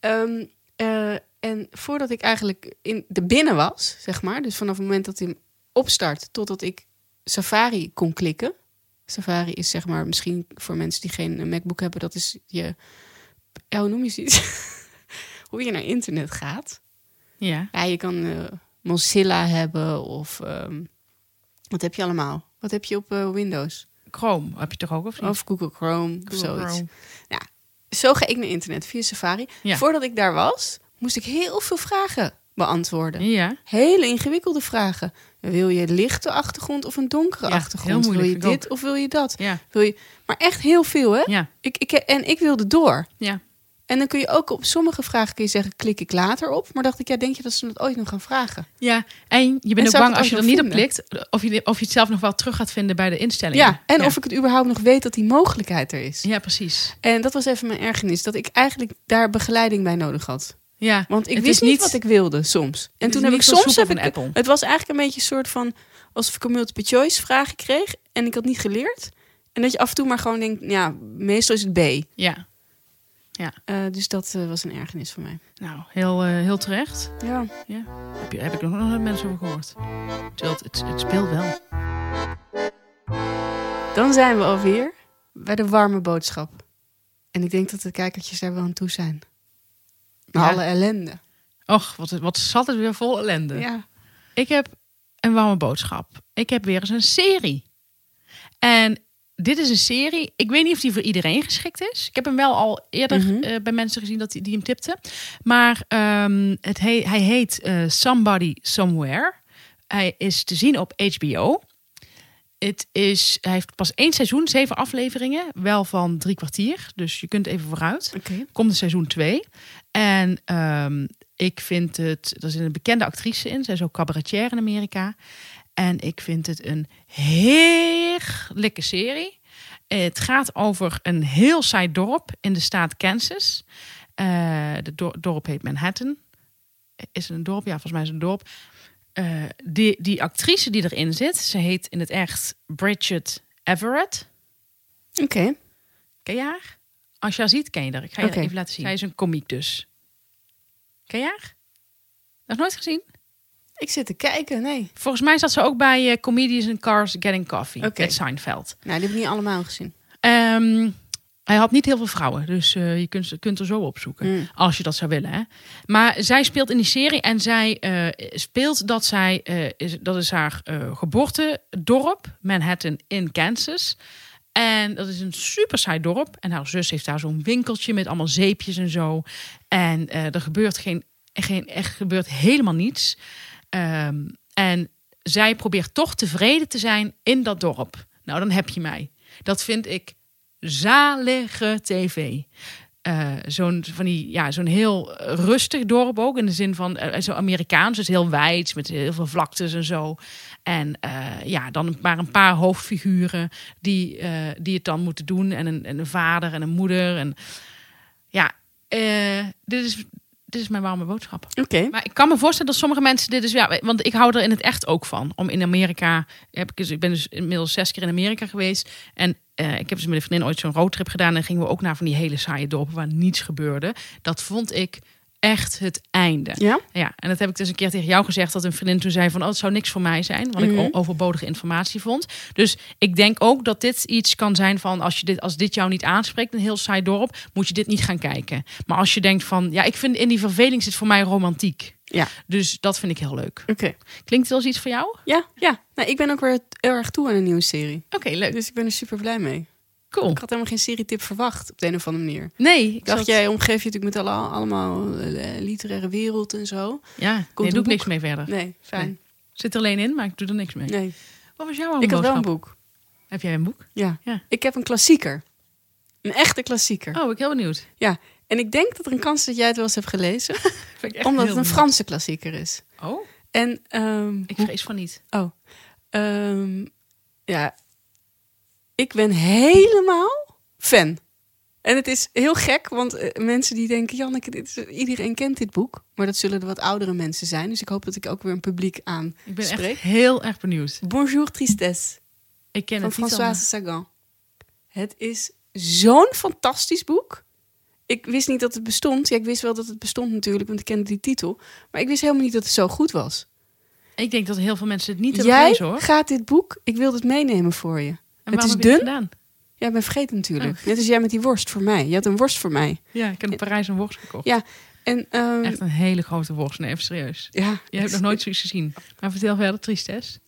Ehm, eh, en voordat ik eigenlijk in de binnen was, zeg maar, dus vanaf het moment dat hij hem opstart totdat ik Safari kon klikken. Safari is zeg maar misschien voor mensen die geen MacBook hebben, dat is je, ja, hoe noem je zoiets? (laughs) hoe je naar internet gaat. Ja. Ja, je kan eh, Mozilla hebben of ehm, wat heb je allemaal? Wat heb je op eh, Windows? Chrome heb je toch ook of niet? Of Google Chrome of Google zoiets. Chrome. Zo ga ik naar internet via Safari. Ja. Voordat ik daar was, moest ik heel veel vragen beantwoorden. Ja. Hele ingewikkelde vragen. Wil je lichte achtergrond of een donkere Ja, heel achtergrond? moeilijk, wil je dit of wil je dat? Ja. Wil je... Maar echt heel veel, hè? Ja. Ik, ik, en ik wilde door. Ja. En dan kun je ook op sommige vragen kun je zeggen, klik ik later op. Maar dacht ik, ja, denk je dat ze dat ooit nog gaan vragen? Ja, en je En bent ook bang als je er niet op klikt, of je, of je het zelf nog wel terug gaat vinden bij de instellingen. Ja, en of ik het überhaupt nog weet dat die mogelijkheid er is. Ja, precies. En dat was even mijn ergernis, dat ik eigenlijk daar begeleiding bij nodig had. Ja, Want ik wist is niet niet- wat ik wilde soms. En toen heb ik soms heb ik Apple. het was eigenlijk een beetje een soort van alsof ik een multiple choice vragen kreeg en ik had niet geleerd. En dat je af en toe maar gewoon denkt, ja, meestal is het B. ja. Eh, dus dat eh, was een ergernis voor mij. Nou, heel, eh, heel terecht. Ja. Ja. Heb, je, heb ik nog nooit mensen over gehoord. Terwijl het, het, het speelt wel. Dan zijn we alweer bij de warme boodschap. En ik denk dat de kijkertjes daar wel aan toe zijn. Na Ja. alle ellende. Och, wat, wat zat het weer vol ellende. Ja. Ik heb een warme boodschap. Ik heb weer eens een serie. En dit is een serie. Ik weet niet of die voor iedereen geschikt is. Ik heb hem wel al eerder Mhm. eh, bij mensen gezien dat die, die hem tipten. Maar ehm, het he- hij heet eh, Somebody Somewhere. Hij is te zien op HBO. Het is, hij heeft pas één seizoen, zeven afleveringen. Wel van drie kwartier. Dus je kunt even vooruit komt in seizoen 2. En ehm, ik vind het, er zit een bekende actrice in. Zij is ook cabaretier in Amerika. En ik vind het een heerlijke serie. Het gaat over een heel saai dorp in de staat Kansas. Eh de dor- dorp heet Manhattan. Is het een dorp? Ja, volgens mij is het een dorp. Eh, die, die actrice die erin zit, ze heet in het echt Bridget Everett. Oké. Ken je haar? Als je haar ziet, ken je haar. Ik ga je even laten zien. Zij is een komiek dus. Ken je haar? Nog nooit gezien? Ik zit te kijken, nee. Volgens mij zat ze ook bij eh, Comedians in Cars Getting Coffee. Oké. Met Seinfeld. Nou, die heb ik niet allemaal gezien. Ehm, hij had niet heel veel vrouwen, dus eh, je kunt, kunt er zo opzoeken. Mm. Als je dat zou willen. Hè? Maar zij speelt in die serie en zij eh, speelt dat zij, is, dat is haar geboortedorp, Manhattan in Kansas. En dat is een super saai dorp. En haar zus heeft daar zo'n winkeltje met allemaal zeepjes en zo. En er gebeurt geen, geen, echt gebeurt helemaal niets. Ehm, en zij probeert toch tevreden te zijn in dat dorp. Nou, dan heb je mij. Dat vind ik zalige tv. Eh, zo'n van die ja zo'n heel rustig dorp ook in de zin van eh, zo Amerikaans dus heel wijd met heel veel vlaktes en zo en eh, ja dan maar een paar hoofdfiguren die die het dan moeten doen en een, en een vader en een moeder en ja dit is dit is mijn warme boodschap Oké. maar ik kan me voorstellen dat sommige mensen dit is ja, want ik hou er in het echt ook van om in Amerika heb ik dus ik ben dus inmiddels zes keer in Amerika geweest en eh, ik heb dus met een vriendin ooit zo'n roadtrip gedaan en gingen we ook naar van die hele saaie dorpen waar niets gebeurde. Dat vond ik echt het einde. Ja? Ja, en dat heb ik dus een keer tegen jou gezegd dat een vriendin toen zei van oh, het zou niks voor mij zijn, wat Mhm. ik o- overbodige informatie vond. Dus ik denk ook dat dit iets kan zijn van als je dit als dit jou niet aanspreekt, een heel saai dorp, moet je dit niet gaan kijken. Maar als je denkt van ja, ik vind in die verveling zit voor mij romantiek. Ja. Dus dat vind ik heel leuk. Oké. Klinkt het als iets voor jou? Oké, Ja, ja. Nou, ik ben ook weer heel erg toe aan een nieuwe serie. leuk. Dus ik ben er super blij mee. Cool. Ik had helemaal geen serietip verwacht op de een of andere manier. Nee, ik dacht, zat- jij omgeef je natuurlijk met alle, allemaal eh, literaire wereld en zo. Ja, nee, een doe ik niks mee verder. Nee, fijn. Nee. Zit er alleen in, maar ik doe er niks mee. Nee. Wat was jouw Ik had wel een boek. Heb jij een boek? Ja. Ja. Ik heb een klassieker. Een echte klassieker. Oh, ik ben heel benieuwd. Ja. En ik denk dat er een kans is dat jij het wel eens hebt gelezen. (laughs) Omdat het een. Franse klassieker is. Oh, En ehm, Ik vrees van niet. Oh, ehm, ja, ik ben helemaal fan. En het is heel gek, want eh, mensen die denken, Janneke, dit is, iedereen kent dit boek. Maar dat zullen de wat oudere mensen zijn. Dus ik hoop dat ik ook weer een publiek aan Ik ben spreek. echt heel erg benieuwd. Bonjour Tristesse Ik ken van het Françoise Sagan. Het is zo'n fantastisch boek. Ik wist niet dat het bestond. Ja, ik wist wel dat het bestond natuurlijk, want ik kende die titel. Maar ik wist helemaal niet dat het zo goed was. Ik denk dat heel veel mensen het niet hebben Jij gelezen hoor. gaat dit boek, ik wil het meenemen voor je. En het is heb je het dun. gedaan? Ja, ik ben vergeten natuurlijk. Oh. Net als jij met die worst voor mij. Je had een worst voor mij. Ja, ik heb in Parijs een worst gekocht. Ja, En ehm, Echt een hele grote worst. Nee, even serieus. ja, Je hebt nog nooit zoiets gezien. Maar vertel verder, Tristes.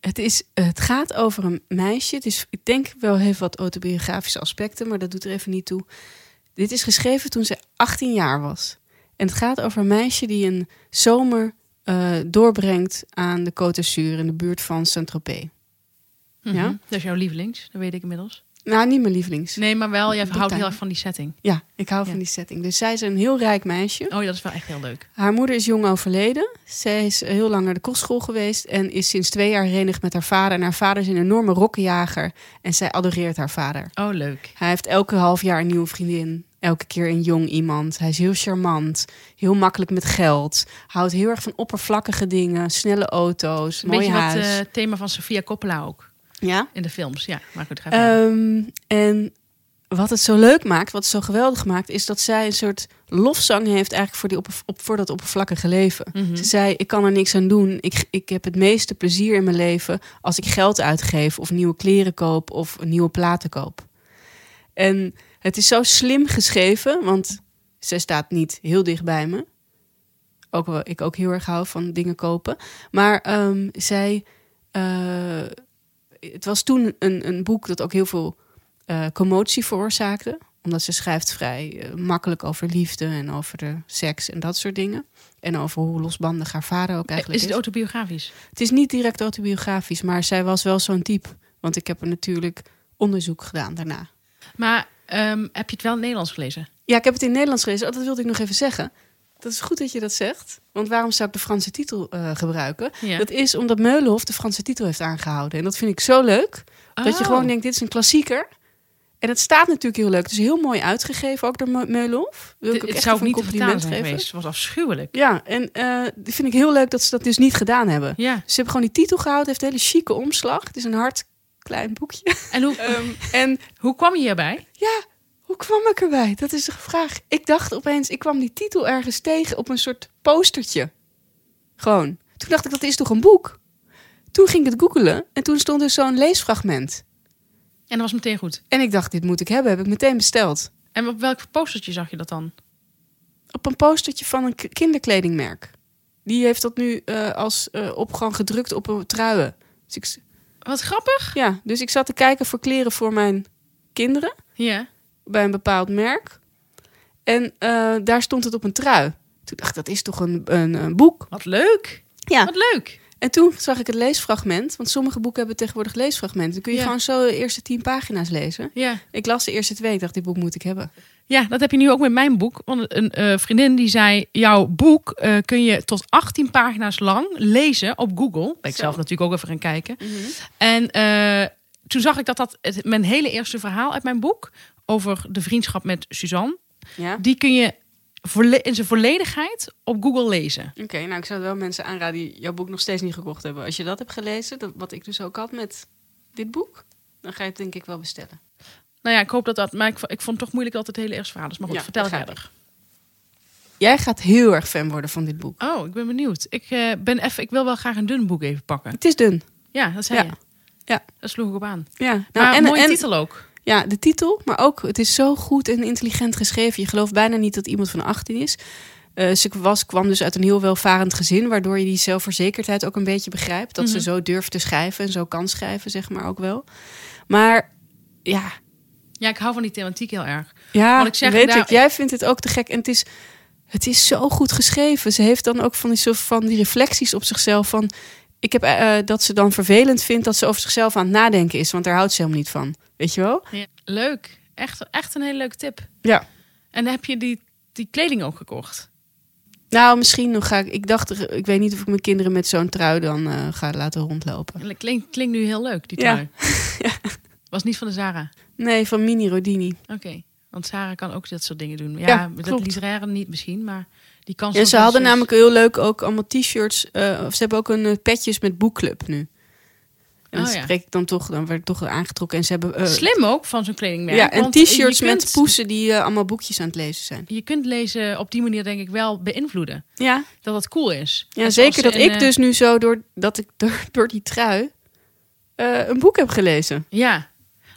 Het, is, het gaat over een meisje. Het is, ik denk wel heeft wat autobiografische aspecten, maar dat doet er even niet toe. Dit is geschreven toen ze 18 jaar was. En het gaat over een meisje die een zomer eh, doorbrengt aan de Côte d'Azur in de buurt van Saint-Tropez. Ja? Mhm. Dat is jouw lievelings, dat weet ik inmiddels. Nou, niet mijn lievelings. Nee, maar wel, jij houdt heel erg van die setting. Ja, ik hou van die setting. Dus zij is een heel rijk meisje. Oh, dat is wel echt heel leuk. Haar moeder is jong overleden. Zij is heel lang naar de kostschool geweest en is sinds twee jaar herenigd met haar vader. En haar vader is een enorme rokkenjager en zij adoreert haar vader. Oh, leuk. Hij heeft elke half jaar een nieuwe vriendin. Elke keer een jong iemand. Hij is heel charmant. Heel makkelijk met geld. Houdt heel erg van oppervlakkige dingen. Snelle auto's. Een mooi beetje huis. wat eh, thema van Sofia Coppola ook. Ja? In de films, ja. Maar goed, ga. Ehm, en wat het zo leuk maakt, wat het zo geweldig maakt, is dat zij een soort lofzang heeft eigenlijk voor, die op, voor dat oppervlakkige leven. Mhm. Ze zei: Ik kan er niks aan doen. Ik, ik heb het meeste plezier in mijn leven als ik geld uitgeef, of nieuwe kleren koop, of nieuwe platen koop. En het is zo slim geschreven, want zij staat niet heel dicht bij me. Ook wel, ik ook heel erg hou van dingen kopen. Maar ehm, zij. eh, het was toen een, een boek dat ook heel veel eh, commotie veroorzaakte. Omdat ze schrijft vrij eh, makkelijk over liefde en over de seks en dat soort dingen. En over hoe losbandig haar vader ook eigenlijk is is. het autobiografisch? Het is niet direct autobiografisch, maar zij was wel zo'n type. Want ik heb er natuurlijk onderzoek gedaan daarna. Maar ehm, heb je het wel in het Nederlands gelezen? Ja, ik heb het in het Nederlands gelezen. Oh, dat wilde ik nog even zeggen. Dat is goed dat je dat zegt. Want waarom zou ik de Franse titel eh, gebruiken? Ja. Dat is omdat Meulenhof de Franse titel heeft aangehouden. En dat vind ik zo leuk. Dat je Oh. gewoon denkt, dit is een klassieker. En het staat natuurlijk heel leuk. Het is heel mooi uitgegeven, ook door Me- Meulenhof. Wil ik ook Het echt zou ook een niet compliment zijn geven. geweest. Het was afschuwelijk. Ja, en eh die vind ik heel leuk dat ze dat dus niet gedaan hebben. Ja. Ze hebben gewoon die titel gehouden. Het heeft een hele chique omslag. Het is een hard klein boekje. En hoe, (laughs) Ehm, en hoe kwam je hierbij? ja, hoe kwam ik erbij? Dat is de vraag. Ik dacht opeens, ik kwam die titel ergens tegen op een soort postertje. Gewoon. Toen dacht ik, dat is toch een boek? Toen ging ik het googelen en toen stond er zo'n leesfragment. En dat was meteen goed. En ik dacht, dit moet ik hebben. Heb ik meteen besteld. En op welk postertje zag je dat dan? Op een postertje van een kinderkledingmerk. Die heeft dat nu eh, als eh, op gewoon gedrukt op een truien. Dus ik, Wat grappig. ja, dus ik zat te kijken voor kleren voor mijn kinderen. Ja. Bij een bepaald merk. En eh, daar stond het op een trui. Toen dacht ik, dat is toch een, een, een boek? Wat leuk. Ja. Wat leuk. En toen zag ik het leesfragment. Want sommige boeken hebben tegenwoordig leesfragmenten. Dan kun je Ja. gewoon zo de eerste tien pagina's lezen. Ja. Ik las de eerste twee. Ik dacht, dit boek moet ik hebben. Ja, dat heb je nu ook met mijn boek. Want een eh, vriendin die zei: Jouw boek eh, kun je tot 18 pagina's lang lezen op Google. Ben ik Zo. zelf natuurlijk ook even gaan kijken. En eh, toen zag ik dat dat het, mijn hele eerste verhaal uit mijn boek over de vriendschap met Suzanne, Ja? die kun je in zijn volledigheid op Google lezen. Oké, nou ik zou wel mensen aanraden die jouw boek nog steeds niet gekocht hebben. Als je dat hebt gelezen, dat, wat ik dus ook had met dit boek, dan ga je het denk ik wel bestellen. Nou ja, ik hoop dat dat. Maar ik, vond het toch moeilijk dat het hele eerste verhaal is. Maar goed, Ja, vertel verder. Jij gaat heel erg fan worden van dit boek. Oh, ik ben benieuwd. Ik, eh, ben even, ik wil wel graag een dun boek even pakken. Het is dun. Ja, dat zei Ja. je. Ja. Dat sloeg ik op aan. Ja, nou, maar en, mooie en, titel ook. Ja, de titel, maar ook het is zo goed en intelligent geschreven. Je gelooft bijna niet dat iemand van 18 is. Eh, ze was, kwam dus uit een heel welvarend gezin, waardoor je die zelfverzekerdheid ook een beetje begrijpt. Dat Mhm. ze zo durft te schrijven en zo kan schrijven, zeg maar ook wel. Maar ja, Ja, ik hou van die thematiek heel erg. ja Want ik zeg weet daar- ik. Jij vindt het ook te gek en het is, het is zo goed geschreven. Ze heeft dan ook van die, van die reflecties op zichzelf van... Ik heb eh, eh, dat ze dan vervelend vindt dat ze over zichzelf aan het nadenken is, want daar houdt ze helemaal niet van. Weet je wel? Ja, leuk. Echt, echt een hele leuke tip. Ja. En heb je die, die kleding ook gekocht. Nou, misschien nog ga ik. Ik dacht, ik weet niet of ik mijn kinderen met zo'n trui dan eh, ga laten rondlopen. Klinkt, klinkt nu heel leuk, die Ja. trui. (laughs) Was niet van de Zara. Nee, van Mini Rodini. Oké. Want Sarah kan ook dat soort dingen doen. Ja, Ja, dat literaire niet misschien, maar die En ze hadden namelijk heel leuk ook allemaal t-shirts. of ze hebben ook een eh, petjes met boekclub nu. En Oh, dat ja. spreek ik dan toch, dan werd ik toch aangetrokken. En ze hebben eh, Slim ook van zo'n kledingmerk. ja, en t-shirts met poesen die allemaal boekjes aan het lezen zijn. Je kunt lezen op die manier denk ik wel beïnvloeden. Ja, Dat dat cool is. ja zeker dat ik dus nu zo door, dat ik door, (laughs) door die trui een boek heb gelezen. Ja.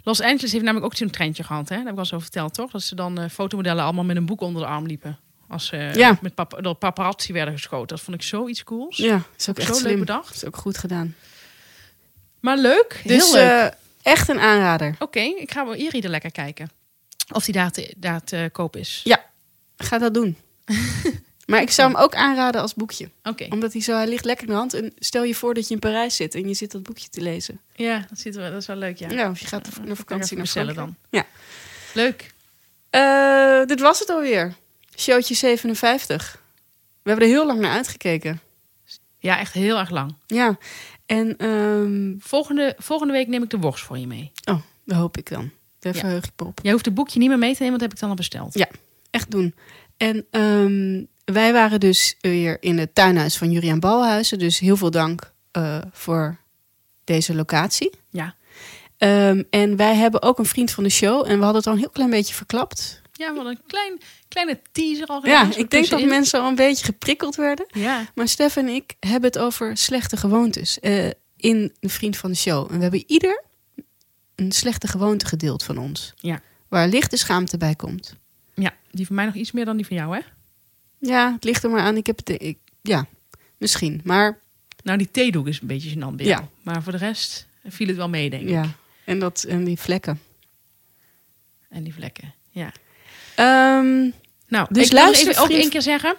Los Angeles heeft namelijk ook zo'n trendje gehad. Hè? Dat heb ik al zo verteld, toch? Dat ze dan fotomodellen allemaal met een boek onder de arm liepen. Als ze eh, Ja. met pap door paparazzi werden geschoten. Dat vond ik zoiets cools. Ja, is ook echt zo leuk slim. bedacht. is ook goed gedaan. Maar leuk. Dus heel leuk. eh, echt een aanrader. Oké, ik ga wel hier ieder lekker kijken. Of die daar te, daar te koop is. Ja, ga dat doen. (laughs) maar ik zou hem ook aanraden als boekje. Oké. Omdat hij zo, hij ligt lekker in de hand. En stel je voor dat je in Parijs zit en je zit dat boekje te lezen. Ja, dat, ziet er, dat is wel leuk, ja. Ja, of je gaat Ja, naar dat vakantie naar bestellen Frankrijk. dan. Ja. Leuk. Eh, dit was het alweer. Showtje 57. We hebben er heel lang naar uitgekeken. Ja, echt heel erg lang. Ja, en ehm, Volgende, volgende week neem ik de worst voor je mee. oh, dat hoop ik dan. Daar Ja. verheug ik me op. Jij hoeft het boekje niet meer mee te nemen, want dat heb ik dan al besteld. Ja. Echt doen. En ehm, wij waren dus weer in het tuinhuis van Juriaan Balhuizen. Dus heel veel dank eh, voor deze locatie. Ja. Ehm, en wij hebben ook een vriend van de show. En we hadden het al een heel klein beetje verklapt. Ja, wat een klein, kleine teaser al. Ja, ik denk dat mensen al een beetje geprikkeld werden. Ja, Maar Stef en ik hebben het over slechte gewoontes eh, in een vriend van de show. En we hebben ieder een slechte gewoonte gedeeld van ons. Ja. Waar lichte schaamte bij komt. ja, die van mij nog iets meer dan die van jou, hè? Ja, het ligt er maar aan. Ik heb het, ik, ja, misschien. Maar Nou, die theedoek is een beetje gênant bij Ja. Maar voor de rest viel het wel mee, denk ik. ja, en, dat, en die vlekken. En die vlekken, ja. Ehm, Nou, Dus ik wil luister, even ook één keer zeggen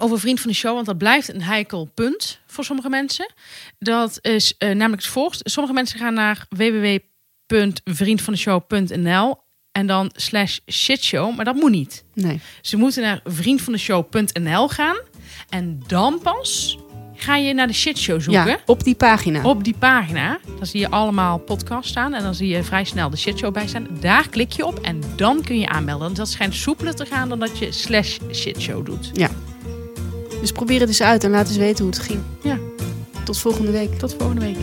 over vriend van de show, want dat blijft een heikel punt voor sommige mensen. Dat is eh, namelijk het volgende. Sommige mensen gaan naar www.vriendvandeshow.nl en dan slash shitshow, maar dat moet niet. nee. Ze moeten naar vriendvandeshow.nl gaan en dan pas ga je naar de shitshow zoeken. Ja, op die pagina. Op die pagina, dan zie je allemaal podcasts staan en dan zie je vrij snel de shitshow bij staan. Daar klik je op en dan kun je aanmelden. Want dat schijnt soepeler te gaan dan dat je slash shitshow doet. Dus probeer het eens uit en laat eens weten hoe het ging. Ja. Tot volgende week. Tot volgende week.